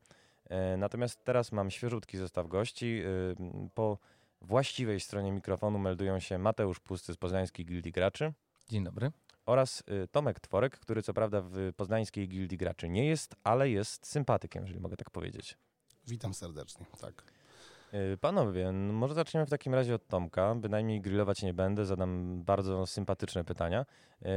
E, natomiast teraz mam świeżutki zestaw gości. E, po właściwej stronie mikrofonu meldują się Mateusz Pusty z Poznańskiej Gildii Graczy. Dzień dobry. Oraz e, Tomek Tworek, który co prawda w Poznańskiej Gildii Graczy nie jest, ale jest sympatykiem, jeżeli mogę tak powiedzieć. Witam serdecznie, tak. Y, panowie, no może zaczniemy w takim razie od Tomka. Bynajmniej grillować nie będę, zadam bardzo sympatyczne pytania.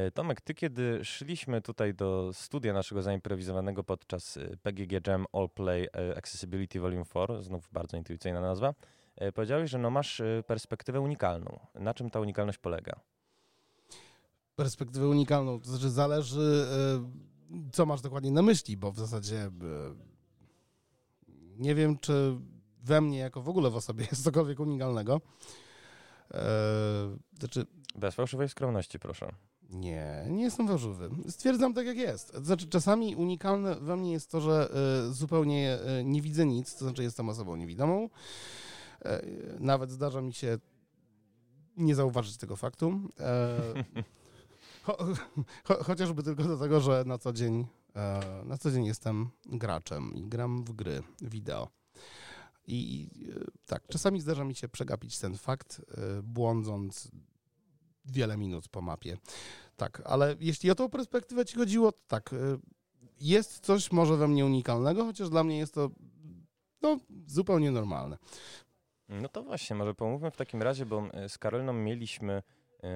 Y, Tomek, ty kiedy szliśmy tutaj do studia naszego zaimprowizowanego podczas y, PGG Jam All Play Accessibility Volume 4, znów bardzo intuicyjna nazwa, powiedziałeś, że no masz perspektywę unikalną. Na czym ta unikalność polega? Perspektywę unikalną, to znaczy zależy, co masz dokładnie na myśli, bo w zasadzie nie wiem, czy we mnie, jako w ogóle w osobie, jest cokolwiek unikalnego. Eee, znaczy, Bez fałszywej skromności, proszę. Nie, nie jestem fałszywy. Stwierdzam tak, jak jest. Znaczy, czasami unikalne we mnie jest to, że zupełnie nie widzę nic, to znaczy jestem osobą niewidomą. Nawet zdarza mi się nie zauważyć tego faktu. Cho, cho, chociażby tylko dlatego, że na co dzień na co dzień jestem graczem i gram w gry wideo. I e, tak, czasami zdarza mi się przegapić ten fakt, e, błądząc wiele minut po mapie. Tak, ale jeśli o tą perspektywę ci chodziło, to tak, e, jest coś może we mnie unikalnego, chociaż dla mnie jest to no, zupełnie normalne. No to właśnie, może pomówmy w takim razie, bo z Karoliną mieliśmy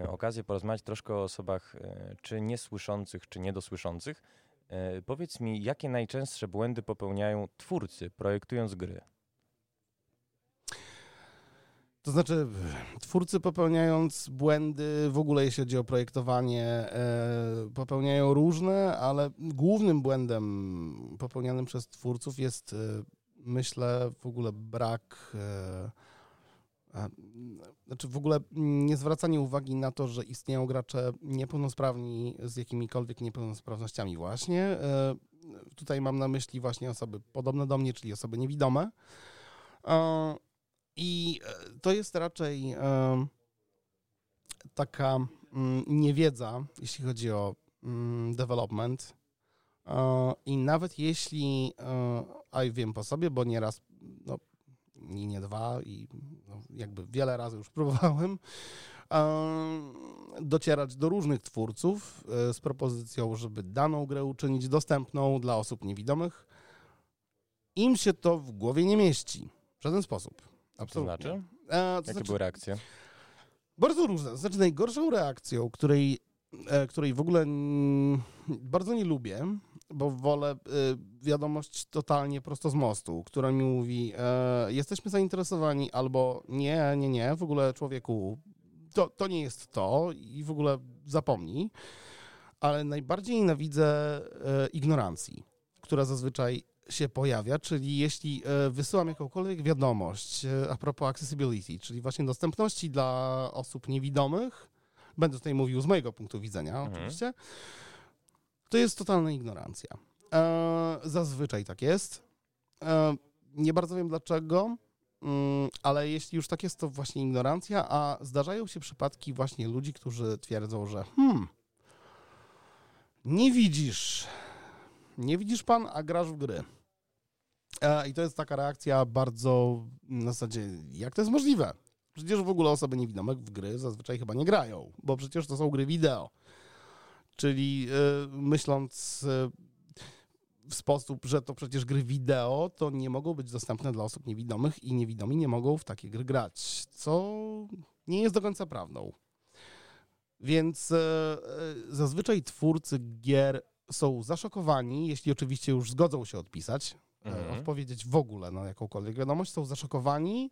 okazję porozmawiać troszkę o osobach czy niesłyszących, czy niedosłyszących. Powiedz mi, jakie najczęstsze błędy popełniają twórcy projektując gry? To znaczy, twórcy popełniając błędy, w ogóle jeśli chodzi o projektowanie, e, popełniają różne, ale głównym błędem popełnianym przez twórców jest, e, myślę, w ogóle brak. E, znaczy w ogóle nie zwracanie uwagi na to, że istnieją gracze niepełnosprawni z jakimikolwiek niepełnosprawnościami właśnie. Tutaj mam na myśli właśnie osoby podobne do mnie, czyli osoby niewidome. I e, to jest raczej e, taka mm, niewiedza, jeśli chodzi o mm, development. E, I nawet jeśli, a wiem po sobie, bo nieraz, i nie dwa, i no, jakby wiele razy już próbowałem, docierać do różnych twórców z propozycją, żeby daną grę uczynić dostępną dla osób niewidomych. Im się to w głowie nie mieści w żaden sposób. Absolutnie. To znaczy? E, to Jakie znaczy, były reakcje? Bardzo różne. Znaczy najgorszą reakcją, której, e, której w ogóle bardzo nie lubię, bo wolę e, wiadomość totalnie prosto z mostu, która mi mówi e, jesteśmy zainteresowani albo nie, nie, nie, w ogóle człowieku to, to nie jest to i w ogóle zapomnij. Ale najbardziej nienawidzę e, ignorancji, która zazwyczaj się pojawia, czyli jeśli e, wysyłam jakąkolwiek wiadomość a propos accessibility, czyli właśnie dostępności dla osób niewidomych, będę tutaj mówił z mojego punktu widzenia mhm. oczywiście, to jest totalna ignorancja. E, zazwyczaj tak jest. Nie bardzo wiem dlaczego, mm, ale jeśli już tak jest, to właśnie ignorancja, a zdarzają się przypadki właśnie ludzi, którzy twierdzą, że hmm, nie widzisz, nie widzisz pan, a grasz w gry. E, I to jest taka reakcja bardzo na zasadzie, jak to jest możliwe? Przecież w ogóle osoby niewidome w gry zazwyczaj chyba nie grają, bo przecież to są gry wideo. Czyli y, myśląc y, w sposób, że to przecież gry wideo, to nie mogą być dostępne dla osób niewidomych i niewidomi nie mogą w takie gry grać, co nie jest do końca prawdą. Więc y, zazwyczaj twórcy gier są zaszokowani, jeśli oczywiście już zgodzą się odpisać, E, mhm. odpowiedzieć w ogóle na jakąkolwiek wiadomość, są zaszokowani,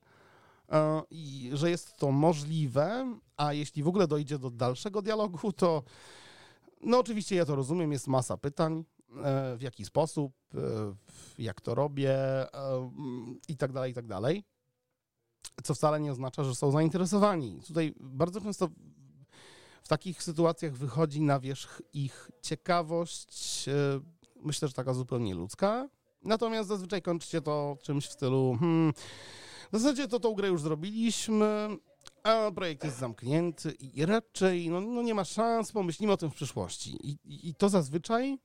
e, i że jest to możliwe, a jeśli w ogóle dojdzie do dalszego dialogu, to no oczywiście ja to rozumiem, jest masa pytań, e, w jaki sposób, jak to robię i tak dalej, i tak dalej. Co wcale nie oznacza, że są zainteresowani. Tutaj bardzo często w takich sytuacjach wychodzi na wierzch ich ciekawość, myślę, że taka zupełnie ludzka, Natomiast zazwyczaj kończy się to czymś w stylu hmm, w zasadzie to tą grę już zrobiliśmy, a projekt jest zamknięty i raczej no, no nie ma szans, pomyślimy o tym w przyszłości. I, i, i to zazwyczaj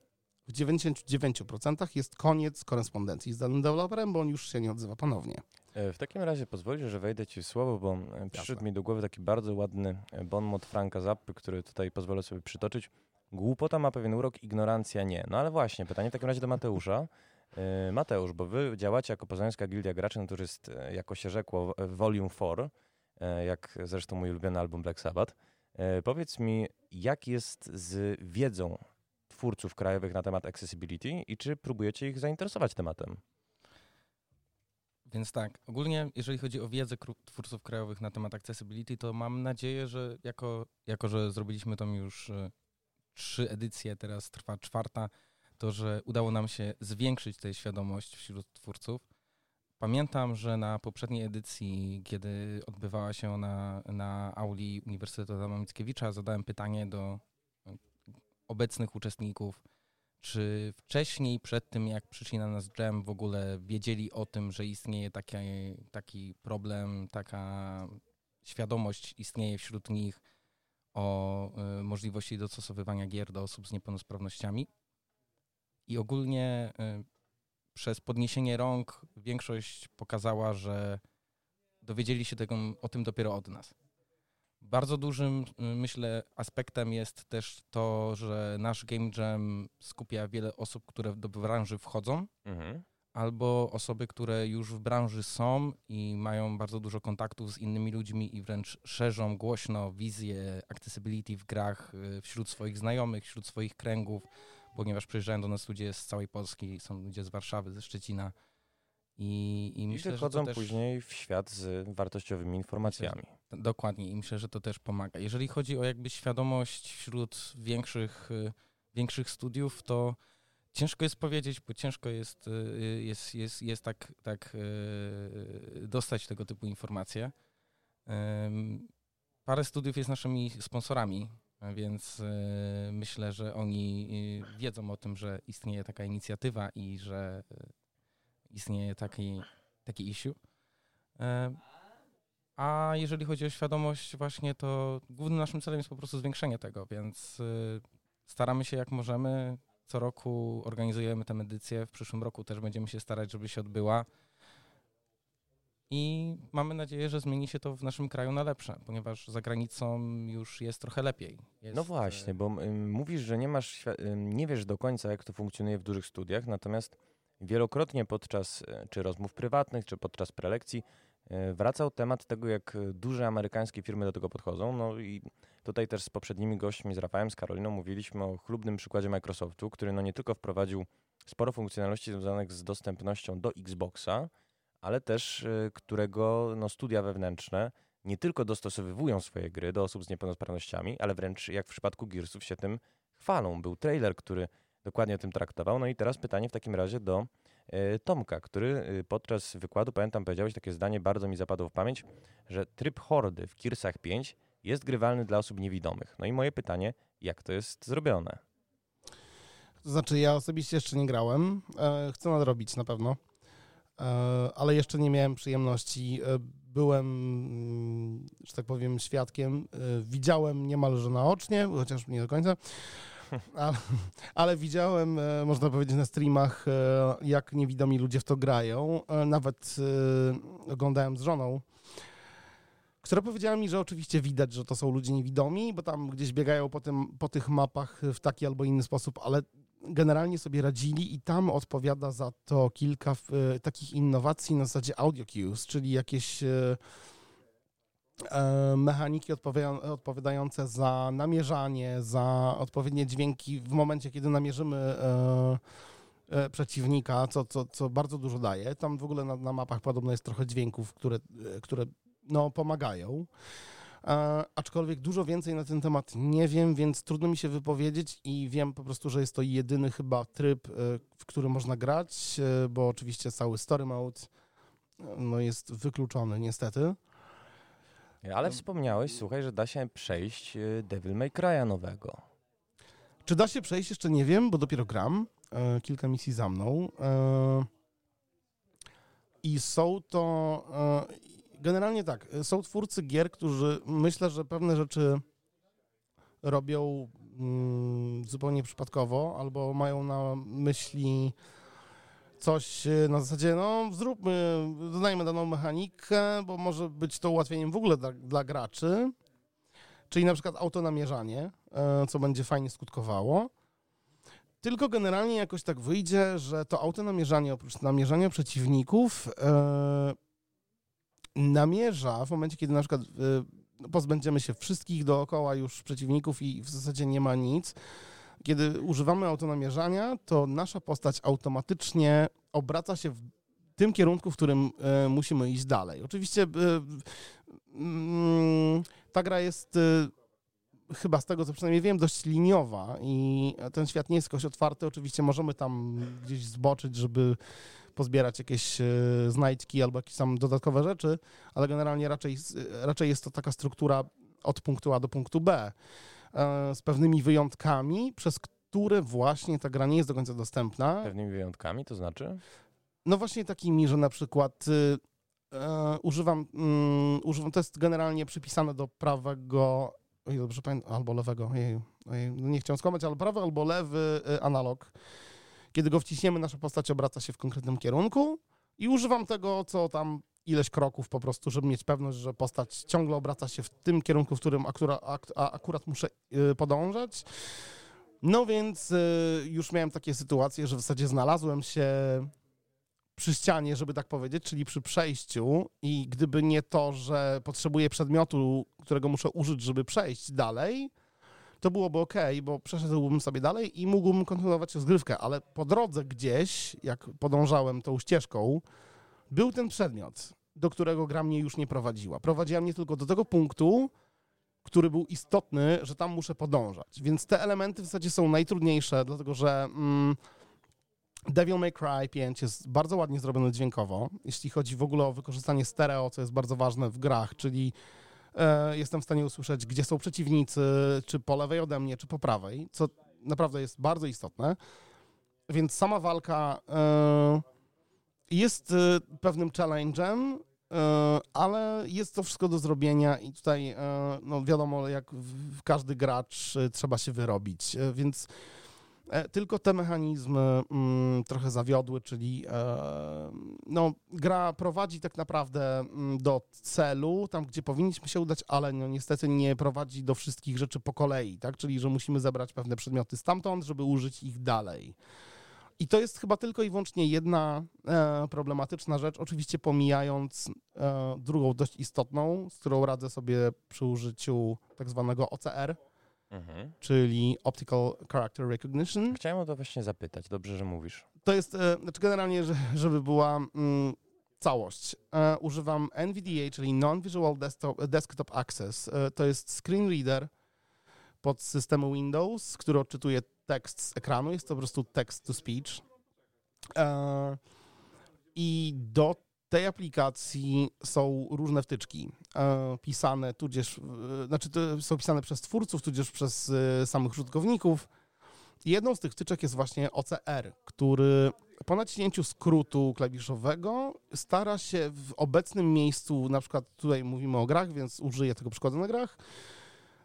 w 99% jest koniec korespondencji z danym deweloperem, bo on już się nie odzywa ponownie. E, w takim razie pozwolisz, że wejdę Ci w słowo, bo e, przyszedł mi do głowy taki bardzo ładny e, bon mot Franka Zappy, który tutaj pozwolę sobie przytoczyć. Głupota ma pewien urok, ignorancja nie. No ale właśnie, pytanie w takim razie do Mateusza. Mateusz, bo wy działacie jako Poznańska Gildia Graczy Naturyst, e, jako się rzekło, Volume 4, e, jak zresztą mój ulubiony album Black Sabbath. E, Powiedz mi, jak jest z wiedzą twórców krajowych na temat accessibility i czy próbujecie ich zainteresować tematem? Więc tak, ogólnie jeżeli chodzi o wiedzę twórców krajowych na temat accessibility, to mam nadzieję, że jako, jako że zrobiliśmy tam już e, trzy edycje, teraz trwa czwarta, to że udało nam się zwiększyć tę świadomość wśród twórców. Pamiętam, że na poprzedniej edycji, kiedy odbywała się ona na auli Uniwersytetu Adama Mickiewicza, zadałem pytanie do e, obecnych uczestników, czy wcześniej, przed tym jak przyszli na nas Jam, w ogóle wiedzieli o tym, że istnieje taki, taki problem, taka świadomość istnieje wśród nich o y, możliwości dostosowywania gier do osób z niepełnosprawnościami? I ogólnie y, przez podniesienie rąk większość pokazała, że dowiedzieli się tego, o tym dopiero od nas. Bardzo dużym, y, myślę, aspektem jest też to, że nasz Game Jam skupia wiele osób, które do branży wchodzą, Mhm. albo osoby, które już w branży są i mają bardzo dużo kontaktów z innymi ludźmi i wręcz szerzą głośno wizję accessibility w grach y, wśród swoich znajomych, wśród swoich kręgów, ponieważ przyjeżdżają do nas ludzie z całej Polski, są ludzie z Warszawy, ze Szczecina. I, i I myślę, że wychodzą to też... później w świat z wartościowymi informacjami. Dokładnie i myślę, że to też pomaga. Jeżeli chodzi o jakby świadomość wśród większych, y, większych studiów, to ciężko jest powiedzieć, bo ciężko jest, y, jest, jest, jest tak, tak y, dostać tego typu informacje. Parę studiów jest naszymi sponsorami, więc y, myślę, że oni y, wiedzą o tym, że istnieje taka inicjatywa i że y, istnieje taki, taki issue. A jeżeli chodzi o świadomość, właśnie to głównym naszym celem jest po prostu zwiększenie tego, więc staramy się jak możemy. Co roku organizujemy tę edycję. W przyszłym roku też będziemy się starać, żeby się odbyła. I mamy nadzieję, że zmieni się to w naszym kraju na lepsze, ponieważ za granicą już jest trochę lepiej. Jest, No właśnie, e, bo ym, mówisz, że nie masz, nie wiesz do końca, jak to funkcjonuje w dużych studiach, natomiast wielokrotnie podczas e, czy rozmów prywatnych, czy podczas prelekcji e, wracał temat tego, jak duże amerykańskie firmy do tego podchodzą. No i tutaj też z poprzednimi gośćmi, z Rafałem, z Karoliną, mówiliśmy o chlubnym przykładzie Microsoftu, który no nie tylko wprowadził sporo funkcjonalności związanych z dostępnością do Xboxa, ale też e, którego no, studia wewnętrzne nie tylko dostosowywują swoje gry do osób z niepełnosprawnościami, ale wręcz jak w przypadku Gearsów się tym chwalą. Był trailer, który dokładnie o tym traktował. No i teraz pytanie w takim razie do e, Tomka, który e, podczas wykładu, pamiętam, powiedziałeś takie zdanie, bardzo mi zapadło w pamięć, że tryb hordy w Gearsach 5 jest grywalny dla osób niewidomych. No i moje pytanie, jak to jest zrobione? To znaczy, ja osobiście jeszcze nie grałem. E, chcę nadrobić na pewno, ale jeszcze nie miałem przyjemności. E, byłem, mm, że tak powiem, świadkiem. E, widziałem niemalże naocznie, chociaż nie do końca. Ale, ale widziałem, e, można powiedzieć, na streamach, e, jak niewidomi ludzie w to grają. E, Nawet e, oglądałem z żoną, która powiedziała mi, że oczywiście widać, że to są ludzie niewidomi, bo tam gdzieś biegają po, tym, po tych mapach w taki albo inny sposób, ale generalnie sobie radzili i tam odpowiada za to kilka e, takich innowacji na zasadzie audio cues, czyli jakieś e, e, mechaniki odpowiada- odpowiadające za namierzanie, za odpowiednie dźwięki w momencie, kiedy namierzymy przeciwnika, co, co, co bardzo dużo daje. Tam w ogóle na, na mapach podobno jest trochę dźwięków, które, które no, pomagają. Aczkolwiek dużo więcej na ten temat nie wiem, więc trudno mi się wypowiedzieć i wiem po prostu, że jest to jedyny chyba tryb, e, w którym można grać, e, bo oczywiście cały story mode e, no, jest wykluczony niestety. Ale wspomniałeś, słuchaj, że da się przejść Devil May Cry'a nowego. Czy da się przejść? Jeszcze nie wiem, bo dopiero gram. Kilka misji za mną. I są to. Generalnie tak. e, Są twórcy gier, którzy myślę, że pewne rzeczy robią mm, zupełnie przypadkowo, albo mają na myśli coś e, na zasadzie, no zróbmy, dodajmy daną mechanikę, bo może być to ułatwieniem w ogóle dla, dla graczy. Czyli na przykład autonamierzanie, e, co będzie fajnie skutkowało. tylko generalnie jakoś tak wyjdzie, że to autonamierzanie oprócz namierzania przeciwników e, namierza w momencie, kiedy na przykład e, pozbędziemy się wszystkich dookoła już przeciwników i w zasadzie nie ma nic. Kiedy używamy autonamierzania, to nasza postać automatycznie obraca się w tym kierunku, w którym e, musimy iść dalej. Oczywiście e, mm, ta gra jest chyba z tego, co przynajmniej wiem, dość liniowa i ten świat nie jest jakoś otwarty. Oczywiście możemy tam gdzieś zboczyć, żeby pozbierać jakieś e, znajdźki albo jakieś tam dodatkowe rzeczy, ale generalnie raczej, raczej jest to taka struktura od punktu A do punktu B e, z pewnymi wyjątkami, przez które właśnie ta gra nie jest do końca dostępna. Pewnymi wyjątkami, to znaczy? No właśnie takimi, że na przykład e, używam, mm, używam, to jest generalnie przypisane do prawego oj, dobrze pamiętam, albo lewego, ojej, ojej, no nie chciałem skłamać, ale prawy albo lewy y, analog. Kiedy go wciśniemy, nasza postać obraca się w konkretnym kierunku i używam tego, co tam ileś kroków po prostu, żeby mieć pewność, że postać ciągle obraca się w tym kierunku, w którym akura, ak, akurat muszę y, podążać. No więc y, już miałem takie sytuacje, że w zasadzie znalazłem się przy ścianie, żeby tak powiedzieć, czyli przy przejściu i gdyby nie to, że potrzebuję przedmiotu, którego muszę użyć, żeby przejść dalej, to byłoby ok, bo przeszedłbym sobie dalej i mógłbym kontynuować rozgrywkę, ale po drodze gdzieś, jak podążałem tą ścieżką, był ten przedmiot, do którego gra mnie już nie prowadziła. Prowadziła mnie tylko do tego punktu, który był istotny, że tam muszę podążać. Więc te elementy w zasadzie są najtrudniejsze, dlatego że... Mm, Devil May Cry 5 jest bardzo ładnie zrobione dźwiękowo, jeśli chodzi w ogóle o wykorzystanie stereo, co jest bardzo ważne w grach, czyli jestem w stanie usłyszeć, gdzie są przeciwnicy, czy po lewej ode mnie, czy po prawej, co naprawdę jest bardzo istotne. Więc sama walka e, jest e, pewnym challenge'em, e, ale jest to wszystko do zrobienia i tutaj, e, no wiadomo, jak każdy gracz e, trzeba się wyrobić, więc E, tylko te mechanizmy mm, trochę zawiodły, czyli e, no, gra prowadzi tak naprawdę mm, do celu, tam gdzie powinniśmy się udać, ale no, niestety nie prowadzi do wszystkich rzeczy po kolei, tak? czyli że musimy zebrać pewne przedmioty stamtąd, żeby użyć ich dalej. I to jest chyba tylko i wyłącznie jedna e, problematyczna rzecz, oczywiście pomijając e, drugą dość istotną, z którą radzę sobie przy użyciu tak zwanego OCR, Mhm. czyli Optical Character Recognition. Chciałem o to właśnie zapytać, dobrze, że mówisz. To jest, e, znaczy generalnie, żeby była mm, całość. E, używam NVDA, czyli Non-Visual Desktop, Desktop Access. E, to jest screen reader pod systemu Windows, który odczytuje tekst z ekranu. Jest to po prostu text to speech. I do tej aplikacji są różne wtyczki e, pisane, tudzież, znaczy są pisane przez twórców, tudzież przez e, samych użytkowników. Jedną z tych wtyczek jest właśnie OCR, który po naciśnięciu skrótu klawiszowego stara się w obecnym miejscu, na przykład tutaj mówimy o grach, więc użyję tego przykładu na grach,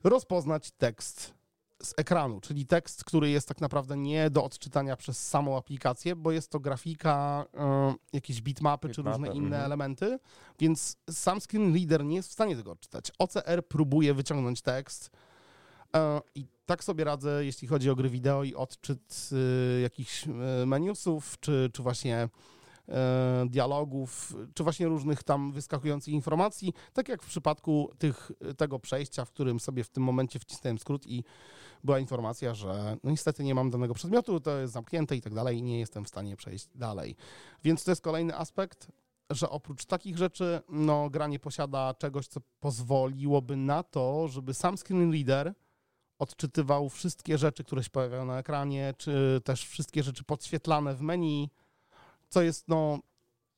rozpoznać tekst z ekranu, czyli tekst, który jest tak naprawdę nie do odczytania przez samą aplikację, bo jest to grafika, y, jakieś bitmapy, czy różne inne mhm. elementy, więc sam screen reader nie jest w stanie tego odczytać. OCR próbuje wyciągnąć tekst y, i tak sobie radzę, jeśli chodzi o gry wideo i odczyt y, jakichś menusów, czy, czy właśnie E, dialogów, czy właśnie różnych tam wyskakujących informacji, tak jak w przypadku tych, tego przejścia, w którym sobie w tym momencie wcisnąłem skrót i była informacja, że no niestety nie mam danego przedmiotu, to jest zamknięte i tak dalej i nie jestem w stanie przejść dalej. Więc to jest kolejny aspekt, że oprócz takich rzeczy, no gra nie posiada czegoś, co pozwoliłoby na to, żeby sam screen reader odczytywał wszystkie rzeczy, które się pojawiają na ekranie, czy też wszystkie rzeczy podświetlane w menu, co jest no,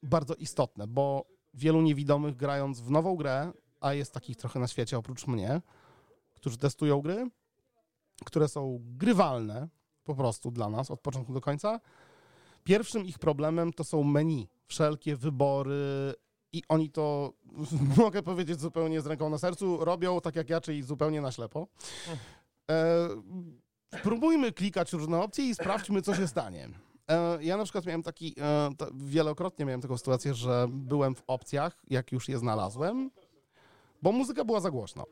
bardzo istotne, bo wielu niewidomych grając w nową grę, a jest takich trochę na świecie oprócz mnie, którzy testują gry, które są grywalne po prostu dla nas od początku do końca. Pierwszym ich problemem to są menu, wszelkie wybory i oni to, mogę powiedzieć zupełnie z ręką na sercu, robią tak jak ja, czyli zupełnie na ślepo. E, spróbujmy klikać różne opcje i sprawdźmy, co się stanie. E, ja na przykład miałem taki, e, wielokrotnie miałem taką sytuację, że byłem w opcjach, jak już je znalazłem, bo muzyka była za głośno.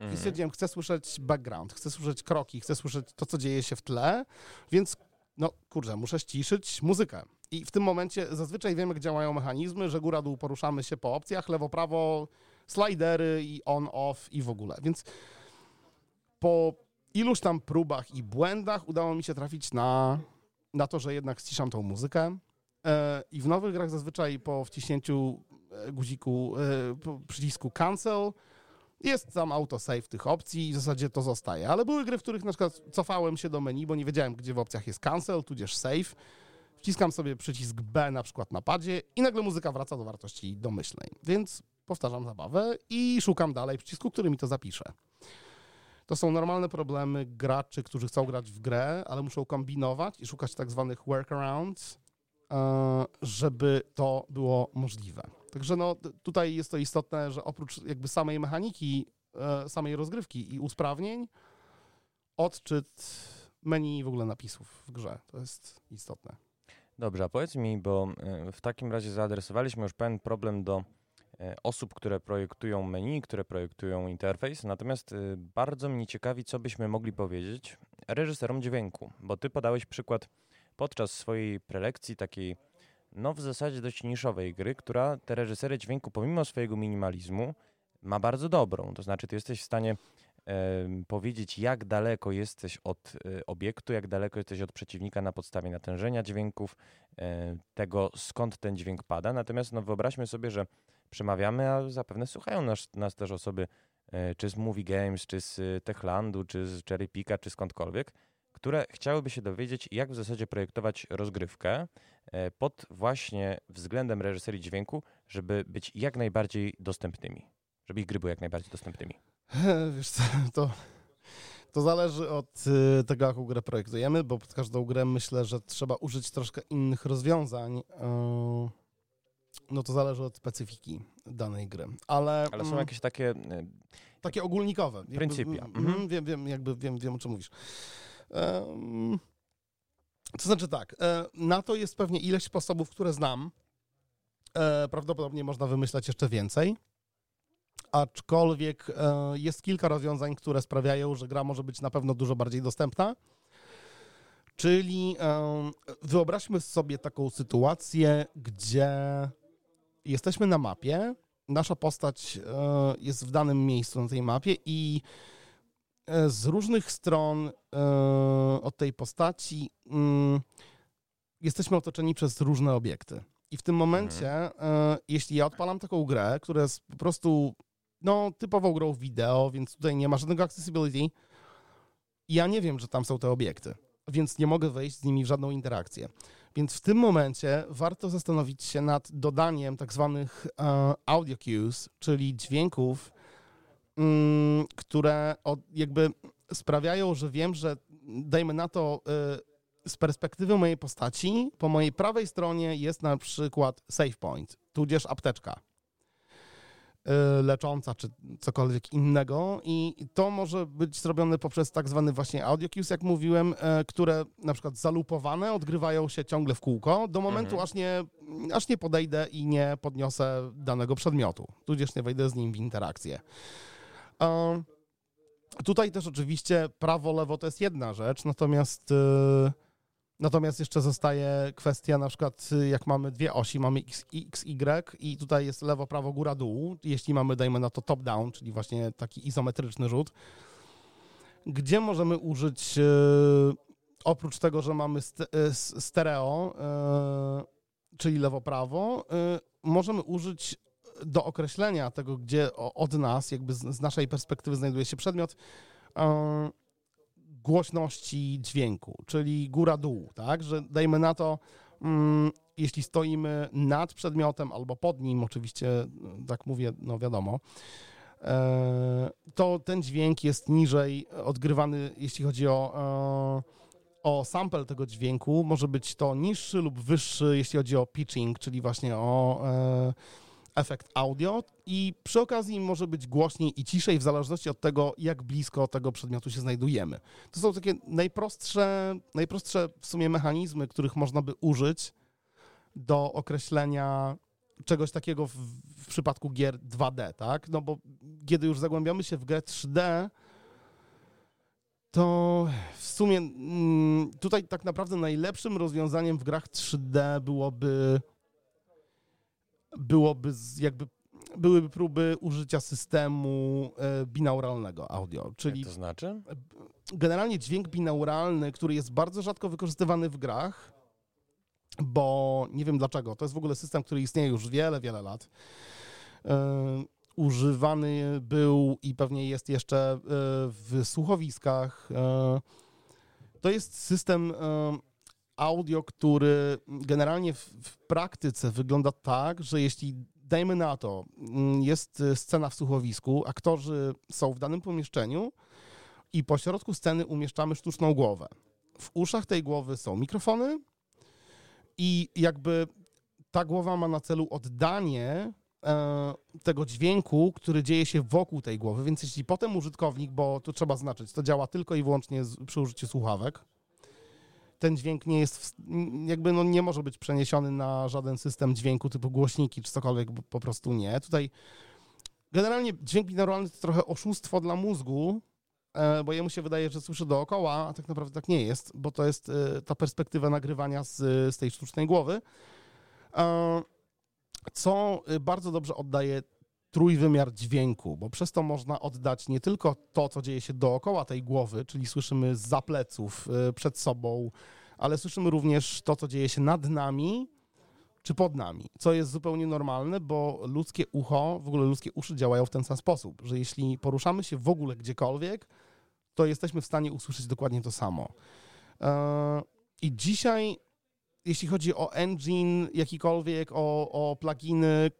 I mhm. stwierdziłem, chcę słyszeć background, chcę słyszeć kroki, chcę słyszeć to, co dzieje się w tle, więc no kurczę, muszę ściszyć muzykę. I w tym momencie zazwyczaj wiemy, jak działają mechanizmy, że góra-dół poruszamy się po opcjach, lewo-prawo, slidery i on-off i w ogóle. Więc po iluś tam próbach i błędach udało mi się trafić na, na to, że jednak ściszam tą muzykę. E, I w nowych grach zazwyczaj po wciśnięciu e, guziku, e, przycisku cancel jest tam autosave tych opcji i w zasadzie to zostaje. Ale były gry, w których na przykład cofałem się do menu, bo nie wiedziałem, gdzie w opcjach jest cancel, tudzież save. Wciskam sobie przycisk B na przykład na padzie i nagle muzyka wraca do wartości domyślnej. Więc powtarzam zabawę i szukam dalej przycisku, który mi to zapisze. To są normalne problemy graczy, którzy chcą grać w grę, ale muszą kombinować i szukać tak zwanych workarounds, e, żeby to było możliwe. Także no, tutaj jest to istotne, że oprócz jakby samej mechaniki, e, samej rozgrywki i usprawnień, odczyt menu w ogóle napisów w grze. To jest istotne. Dobrze, a powiedz mi, bo e, w takim razie zaadresowaliśmy już pewien problem do osób, które projektują menu, które projektują interfejs, natomiast e, bardzo mnie ciekawi, co byśmy mogli powiedzieć reżyserom dźwięku, bo ty podałeś przykład podczas swojej prelekcji takiej, no w zasadzie dość niszowej gry, która te reżysery dźwięku, pomimo swojego minimalizmu, ma bardzo dobrą. To znaczy, ty jesteś w stanie powiedzieć, jak daleko jesteś od e, obiektu, jak daleko jesteś od przeciwnika na podstawie natężenia dźwięków, e, tego skąd ten dźwięk pada. Natomiast no, wyobraźmy sobie, że przemawiamy, a zapewne słuchają nas, nas też osoby e, czy z Movie Games, czy z Techlandu, czy z Cherry Pika, czy skądkolwiek, które chciałyby się dowiedzieć, jak w zasadzie projektować rozgrywkę pod właśnie względem reżyserii dźwięku, żeby być jak najbardziej dostępnymi, żeby ich gry były jak najbardziej dostępnymi. Wiesz co, to, to zależy od tego, jaką grę projektujemy, bo pod każdą grę myślę, że trzeba użyć troszkę innych rozwiązań. Y, no to zależy od specyfiki danej gry. Ale, Ale są mm, jakieś takie... Y, takie ogólnikowe. Pryncypia. Mm, mhm. Wiem, wiem, jakby wiem, wiem, o czym mówisz. To znaczy tak, e, na to jest pewnie ileś sposobów, które znam. E, prawdopodobnie można wymyślać jeszcze więcej aczkolwiek e, jest kilka rozwiązań, które sprawiają, że gra może być na pewno dużo bardziej dostępna. Czyli e, wyobraźmy sobie taką sytuację, gdzie jesteśmy na mapie, nasza postać e, jest w danym miejscu na tej mapie i z różnych stron od tej postaci mm, jesteśmy otoczeni przez różne obiekty. I w tym momencie, mhm. jeśli ja odpalam taką grę, która jest po prostu no, typową grą wideo, więc tutaj nie ma żadnego accessibility. Ja nie wiem, że tam są te obiekty, więc nie mogę wejść z nimi w żadną interakcję. Więc w tym momencie warto zastanowić się nad dodaniem tak zwanych uh, audio cues, czyli dźwięków, um, które jakby sprawiają, że wiem, że dajmy na to y, z perspektywy mojej postaci, po mojej prawej stronie jest na przykład save point, tudzież apteczka lecząca, czy cokolwiek innego i to może być zrobione poprzez tak zwany właśnie audio cues, jak mówiłem, e, które na przykład zalupowane odgrywają się ciągle w kółko do momentu, mhm. aż, nie, aż nie podejdę i nie podniosę danego przedmiotu, tudzież nie wejdę z nim w interakcję. Tutaj też oczywiście prawo, lewo to jest jedna rzecz, natomiast y, Natomiast jeszcze zostaje kwestia na przykład, jak mamy dwie osi, mamy x, x, y i tutaj jest lewo, prawo, góra, dół. Jeśli mamy, dajmy na to top-down, czyli właśnie taki izometryczny rzut, gdzie możemy użyć e, oprócz tego, że mamy e, stereo, czyli lewo-prawo, możemy użyć do określenia tego, gdzie od nas, jakby z naszej perspektywy znajduje się przedmiot, głośności dźwięku, czyli góra-dół, tak? Że dajmy na to, mm, jeśli stoimy nad przedmiotem albo pod nim, oczywiście, tak mówię, no wiadomo, e, to ten dźwięk jest niżej odgrywany, jeśli chodzi o, e, o sample tego dźwięku. Może być to niższy lub wyższy, jeśli chodzi o pitching, czyli właśnie o e, efekt audio i przy okazji może być głośniej i ciszej w zależności od tego, jak blisko tego przedmiotu się znajdujemy. To są takie najprostsze, najprostsze w sumie mechanizmy, których można by użyć do określenia czegoś takiego w, w przypadku gier 2D, tak? No bo kiedy już zagłębiamy się w grę 3D, to w sumie mm, tutaj tak naprawdę najlepszym rozwiązaniem w grach 3D byłoby byłoby jakby byłyby próby użycia systemu e, binauralnego audio, czyli Jak to znaczy? generalnie dźwięk binauralny, który jest bardzo rzadko wykorzystywany w grach, bo nie wiem dlaczego. To jest w ogóle system, który istnieje już wiele, wiele lat. E, używany był i pewnie jest jeszcze e, w słuchowiskach. To jest system audio, który generalnie w, w praktyce wygląda tak, że jeśli dajmy na to, mm, jest e, scena w słuchowisku, aktorzy są w danym pomieszczeniu, i po środku sceny umieszczamy sztuczną głowę. W uszach tej głowy są mikrofony i jakby ta głowa ma na celu oddanie e, tego dźwięku, który dzieje się wokół tej głowy, więc jeśli potem użytkownik, bo tu trzeba znaczyć, to działa tylko i wyłącznie przy użyciu słuchawek, ten dźwięk nie jest, w, jakby no nie może być przeniesiony na żaden system dźwięku typu głośniki czy cokolwiek, po prostu nie. Tutaj generalnie dźwięk binauralny to trochę oszustwo dla mózgu, e, bo jemu się wydaje, że słyszy dookoła, a tak naprawdę tak nie jest, bo to jest e, ta perspektywa nagrywania z, z tej sztucznej głowy, E, co bardzo dobrze oddaje trójwymiar dźwięku, bo przez to można oddać nie tylko to, co dzieje się dookoła tej głowy, czyli słyszymy za pleców, e, przed sobą, ale słyszymy również to, co dzieje się nad nami, czy pod nami, co jest zupełnie normalne, bo ludzkie ucho, w ogóle ludzkie uszy działają w ten sam sposób, że jeśli poruszamy się w ogóle gdziekolwiek, to jesteśmy w stanie usłyszeć dokładnie to samo. E, I dzisiaj, jeśli chodzi o engine jakikolwiek, o, o pluginy,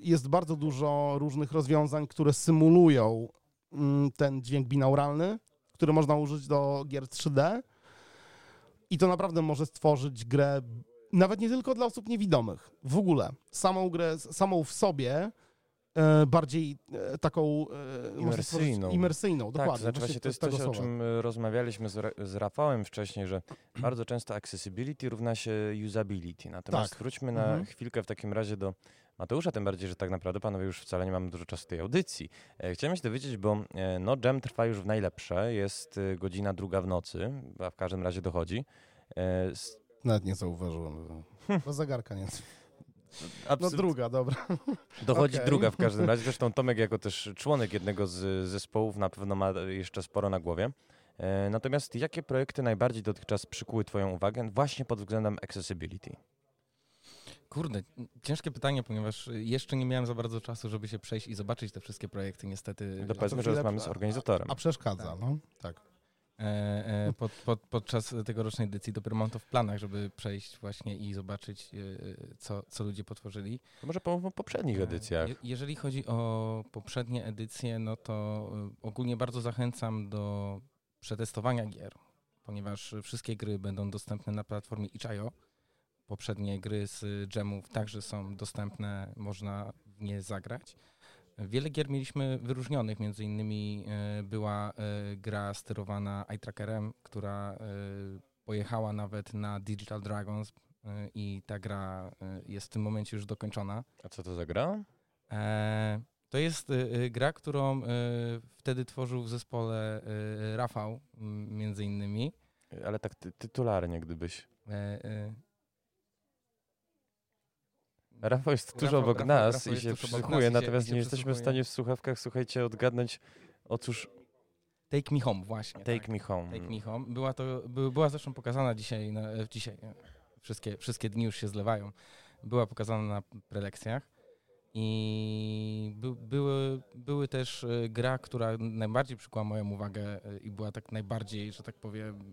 jest bardzo dużo różnych rozwiązań, które symulują mm, ten dźwięk binauralny, który można użyć do gier 3D. I to naprawdę może stworzyć grę nawet nie tylko dla osób niewidomych, w ogóle. Samą grę, samą w sobie, e, bardziej e, taką e, Imersyjną. imersyjną, Tak, dokładnie. to znaczy to jest coś, o czym rozmawialiśmy z, z Rafałem wcześniej, że bardzo często accessibility równa się usability. Natomiast Tak. wróćmy na Mhm. chwilkę w takim razie do Mateusza, tym bardziej, że tak naprawdę panowie już wcale nie mamy dużo czasu tej audycji. E, Chciałem się dowiedzieć, bo e, no jam trwa już w najlepsze, jest e, godzina druga w nocy, a w każdym razie dochodzi. S- Nawet nie zauważyłem. Bo zegarka nie. No absolut- druga, dobra. Dochodzi Okej. druga w każdym razie. Zresztą Tomek jako też członek jednego z zespołów na pewno ma jeszcze sporo na głowie. Natomiast jakie projekty najbardziej dotychczas przykuły Twoją uwagę właśnie pod względem accessibility? Kurde, ciężkie pytanie, ponieważ jeszcze nie miałem za bardzo czasu, żeby się przejść i zobaczyć te wszystkie projekty, niestety. To powiedzmy, że rozmawiamy z organizatorem. A przeszkadza, Tak. no. Tak. E, e, pod, pod, podczas tegorocznej edycji dopiero mam to w planach, żeby przejść właśnie i zobaczyć, e, co, co ludzie potworzyli. To może po, po poprzednich edycjach. Je, jeżeli chodzi o poprzednie edycje, no to y, ogólnie bardzo zachęcam do przetestowania gier, ponieważ wszystkie gry będą dostępne na platformie itch.io. Poprzednie gry z dżemów także są dostępne, można w nie zagrać. Wiele gier mieliśmy wyróżnionych, między innymi y, była y, gra sterowana eye trackerem, która y, pojechała nawet na Digital Dragons i ta gra jest w tym momencie już dokończona. A co to za gra? E, to jest gra, którą wtedy tworzył w zespole Rafał, między innymi. Ale tak ty, tytularnie, gdybyś. Rafał jest tuż Rafał- obok Rafał- nas Rafał i się przysłuchuje, natomiast nie jesteśmy w stanie w słuchawkach, słuchajcie, odgadnąć, otóż Take Me Home, właśnie. Take tak. Me Home. Take Me Home. Była, to, by, była zresztą pokazana dzisiaj, na, e, dzisiaj e, wszystkie, wszystkie dni już się zlewają. Była pokazana na prelekcjach. I by, były, były też e, gra, która najbardziej przykuła moją uwagę i była tak najbardziej, że tak powiem,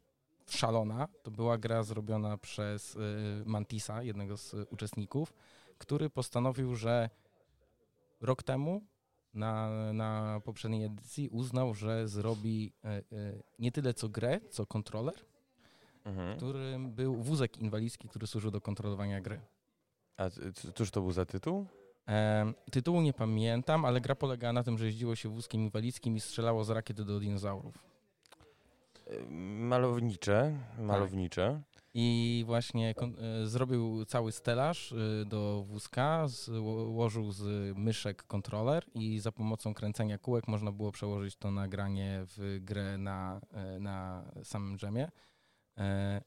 szalona. To była gra zrobiona przez Mantisa, jednego z uczestników, który postanowił, że rok temu na, na poprzedniej edycji uznał, że zrobi e, e, nie tyle co grę, co kontroler, Mhm. którym był wózek inwalidzki, który służył do kontrolowania gry. A cóż to był za tytuł? E, tytułu nie pamiętam, ale gra polegała na tym, że jeździło się wózkiem inwalidzkim i strzelało z rakiety do dinozaurów. E, Malownicze, malownicze. I właśnie e, zrobił cały stelaż e, do wózka, złożył z myszek kontroler i za pomocą kręcenia kółek można było przełożyć to nagranie w grę na, e, na samym dżemie. E,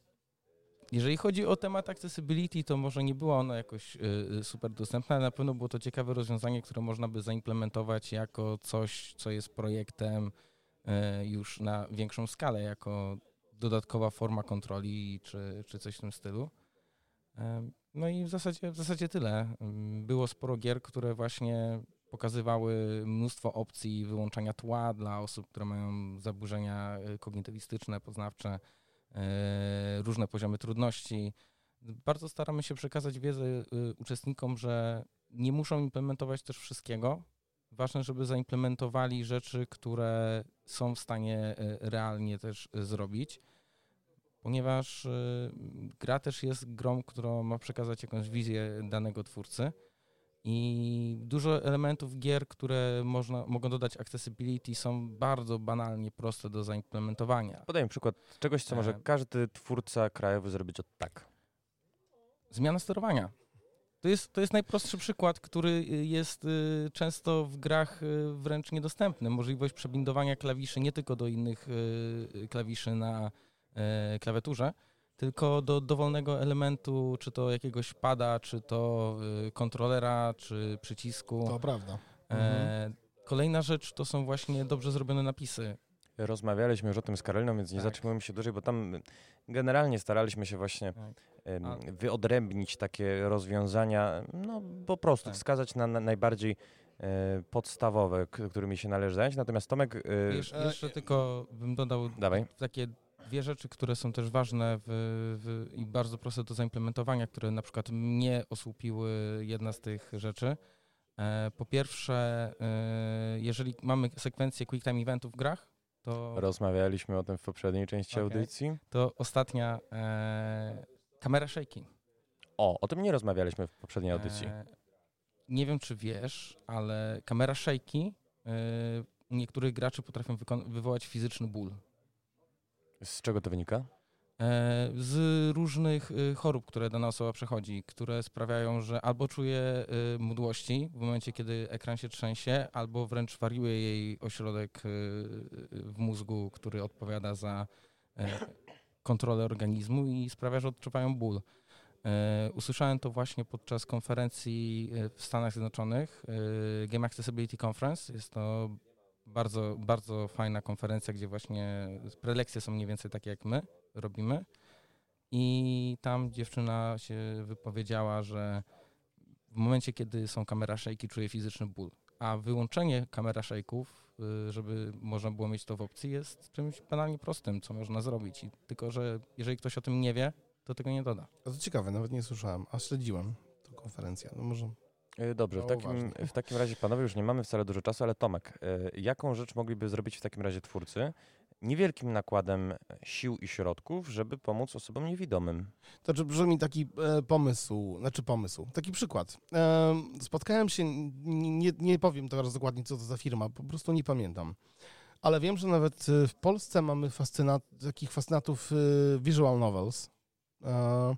Jeżeli chodzi o temat accessibility, to może nie była ona jakoś super dostępna, ale na pewno było to ciekawe rozwiązanie, które można by zaimplementować jako coś, co jest projektem już na większą skalę, jako dodatkowa forma kontroli czy, czy coś w tym stylu. No i w zasadzie, w zasadzie tyle. Było sporo gier, które właśnie pokazywały mnóstwo opcji wyłączania tła dla osób, które mają zaburzenia e, kognitywistyczne, poznawcze, e, różne poziomy trudności. Bardzo staramy się przekazać wiedzę e, uczestnikom, że nie muszą implementować też wszystkiego. Ważne, żeby zaimplementowali rzeczy, które są w stanie e, realnie też e, zrobić, ponieważ e, gra też jest grą, która ma przekazać jakąś wizję danego twórcy. I dużo elementów gier, które można, mogą dodać accessibility, są bardzo banalnie proste do zaimplementowania. Podaj mi przykład czegoś, co może każdy twórca krajowy zrobić od tak. Zmiana sterowania. To jest, to jest najprostszy przykład, który y, jest y, często w grach y, wręcz niedostępny. Możliwość przebindowania klawiszy nie tylko do innych klawiszy na y, klawiaturze, tylko do dowolnego elementu, czy to jakiegoś pada, czy to kontrolera, czy przycisku. To prawda. E, kolejna rzecz to są właśnie dobrze zrobione napisy. Rozmawialiśmy już o tym z Karoliną, więc nie Tak. zatrzymujemy się dłużej, bo tam generalnie staraliśmy się właśnie Tak. wyodrębnić takie rozwiązania, no po prostu Tak. wskazać na, na najbardziej e, podstawowe, którymi się należy zająć. Natomiast Tomek, e, Wiesz, jeszcze tylko bym dodał dawaj. takie dwie rzeczy, które są też ważne w, w, i bardzo proste do zaimplementowania, które na przykład mnie osłupiły jedna z tych rzeczy. E, po pierwsze, jeżeli mamy sekwencję quick time eventów w grach, to, Rozmawialiśmy o tym w poprzedniej części Okej. audycji. to ostatnia e, kamera shaking. O, o tym nie rozmawialiśmy w poprzedniej audycji. E, nie wiem, czy wiesz, ale kamera shaky e, niektórych graczy potrafią wywołać fizyczny ból. Z czego to wynika? E, z różnych y, chorób, które dana osoba przechodzi, które sprawiają, że albo czuje y, mdłości w momencie, kiedy ekran się trzęsie, albo wręcz wariuje jej ośrodek y, w mózgu, który odpowiada za e, kontrolę organizmu i sprawia, że odczuwają ból. E, Usłyszałem to właśnie podczas konferencji w Stanach Zjednoczonych, Game Accessibility Conference. Jest to bardzo, bardzo fajna konferencja, gdzie właśnie prelekcje są mniej więcej takie jak my robimy. I tam dziewczyna się wypowiedziała, że w momencie, kiedy są kamera szejki, czuje fizyczny ból. A wyłączenie kamera szejków, y, żeby można było mieć to w opcji, jest czymś banalnie prostym, co można zrobić. I tylko, że jeżeli ktoś o tym nie wie, to tego nie doda. A to ciekawe, nawet nie słyszałem, a śledziłem tę konferencję. No może Dobrze, w takim, w takim razie, panowie, już nie mamy wcale dużo czasu, ale Tomek, e, jaką rzecz mogliby zrobić w takim razie twórcy niewielkim nakładem sił i środków, żeby pomóc osobom niewidomym? To znaczy brzmi taki e, pomysł, znaczy pomysł, taki przykład. E, spotkałem się, nie, nie powiem teraz dokładnie, co to za firma, po prostu nie pamiętam. Ale wiem, że nawet e, w Polsce mamy fascynat, takich fascynatów e, visual novels e,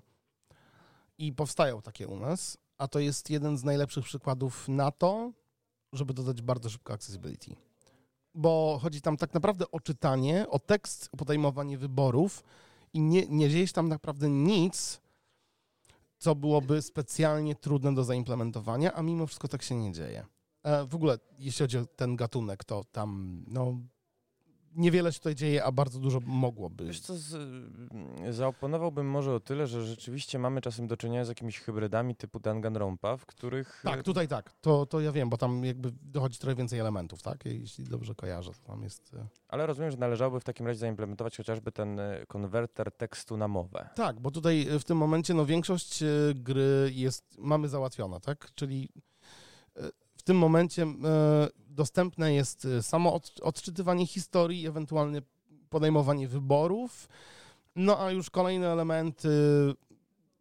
i powstają takie u nas, a to jest jeden z najlepszych przykładów na to, żeby dodać bardzo szybko accessibility. Bo chodzi tam tak naprawdę o czytanie, o tekst, o podejmowanie wyborów, i nie, nie dzieje się tam naprawdę nic, co byłoby specjalnie trudne do zaimplementowania, a mimo wszystko tak się nie dzieje. E, w ogóle, jeśli chodzi o ten gatunek, to tam no, niewiele się tutaj dzieje, a bardzo dużo mogłoby. Wiesz co, z, mm, zaoponowałbym może o tyle, że rzeczywiście mamy czasem do czynienia z jakimiś hybrydami typu Danganronpa, w których... Tak, tutaj tak, to, to ja wiem, bo tam jakby dochodzi trochę więcej elementów, tak? Jeśli dobrze kojarzę, to tam jest... e, Ale rozumiem, że należałoby w takim razie zaimplementować chociażby ten e, konwerter tekstu na mowę. Tak, bo tutaj w tym momencie no, większość e, gry jest, mamy załatwiona, tak? Czyli e, w tym momencie e, dostępne jest y, samo odczytywanie historii, ewentualnie podejmowanie wyborów. No a już kolejne elementy,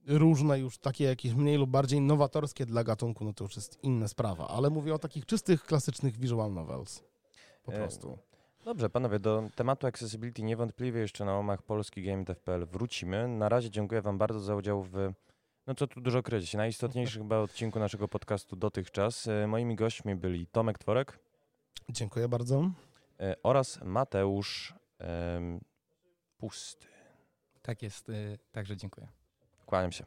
różne już takie jakieś mniej lub bardziej nowatorskie dla gatunku, no to już jest inna sprawa. Ale mówię o takich czystych, klasycznych visual novels. Po e, prostu. Dobrze, panowie, do tematu accessibility niewątpliwie jeszcze na omach polski Game Dev.pl wrócimy. Na razie dziękuję wam bardzo za udział w no co tu dużo kryć. Najistotniejszych chyba odcinku naszego podcastu dotychczas. E, moimi gośćmi byli Tomek Tworek. Dziękuję bardzo. E, oraz Mateusz Pusty. Tak jest, y, także dziękuję. Kłaniam się.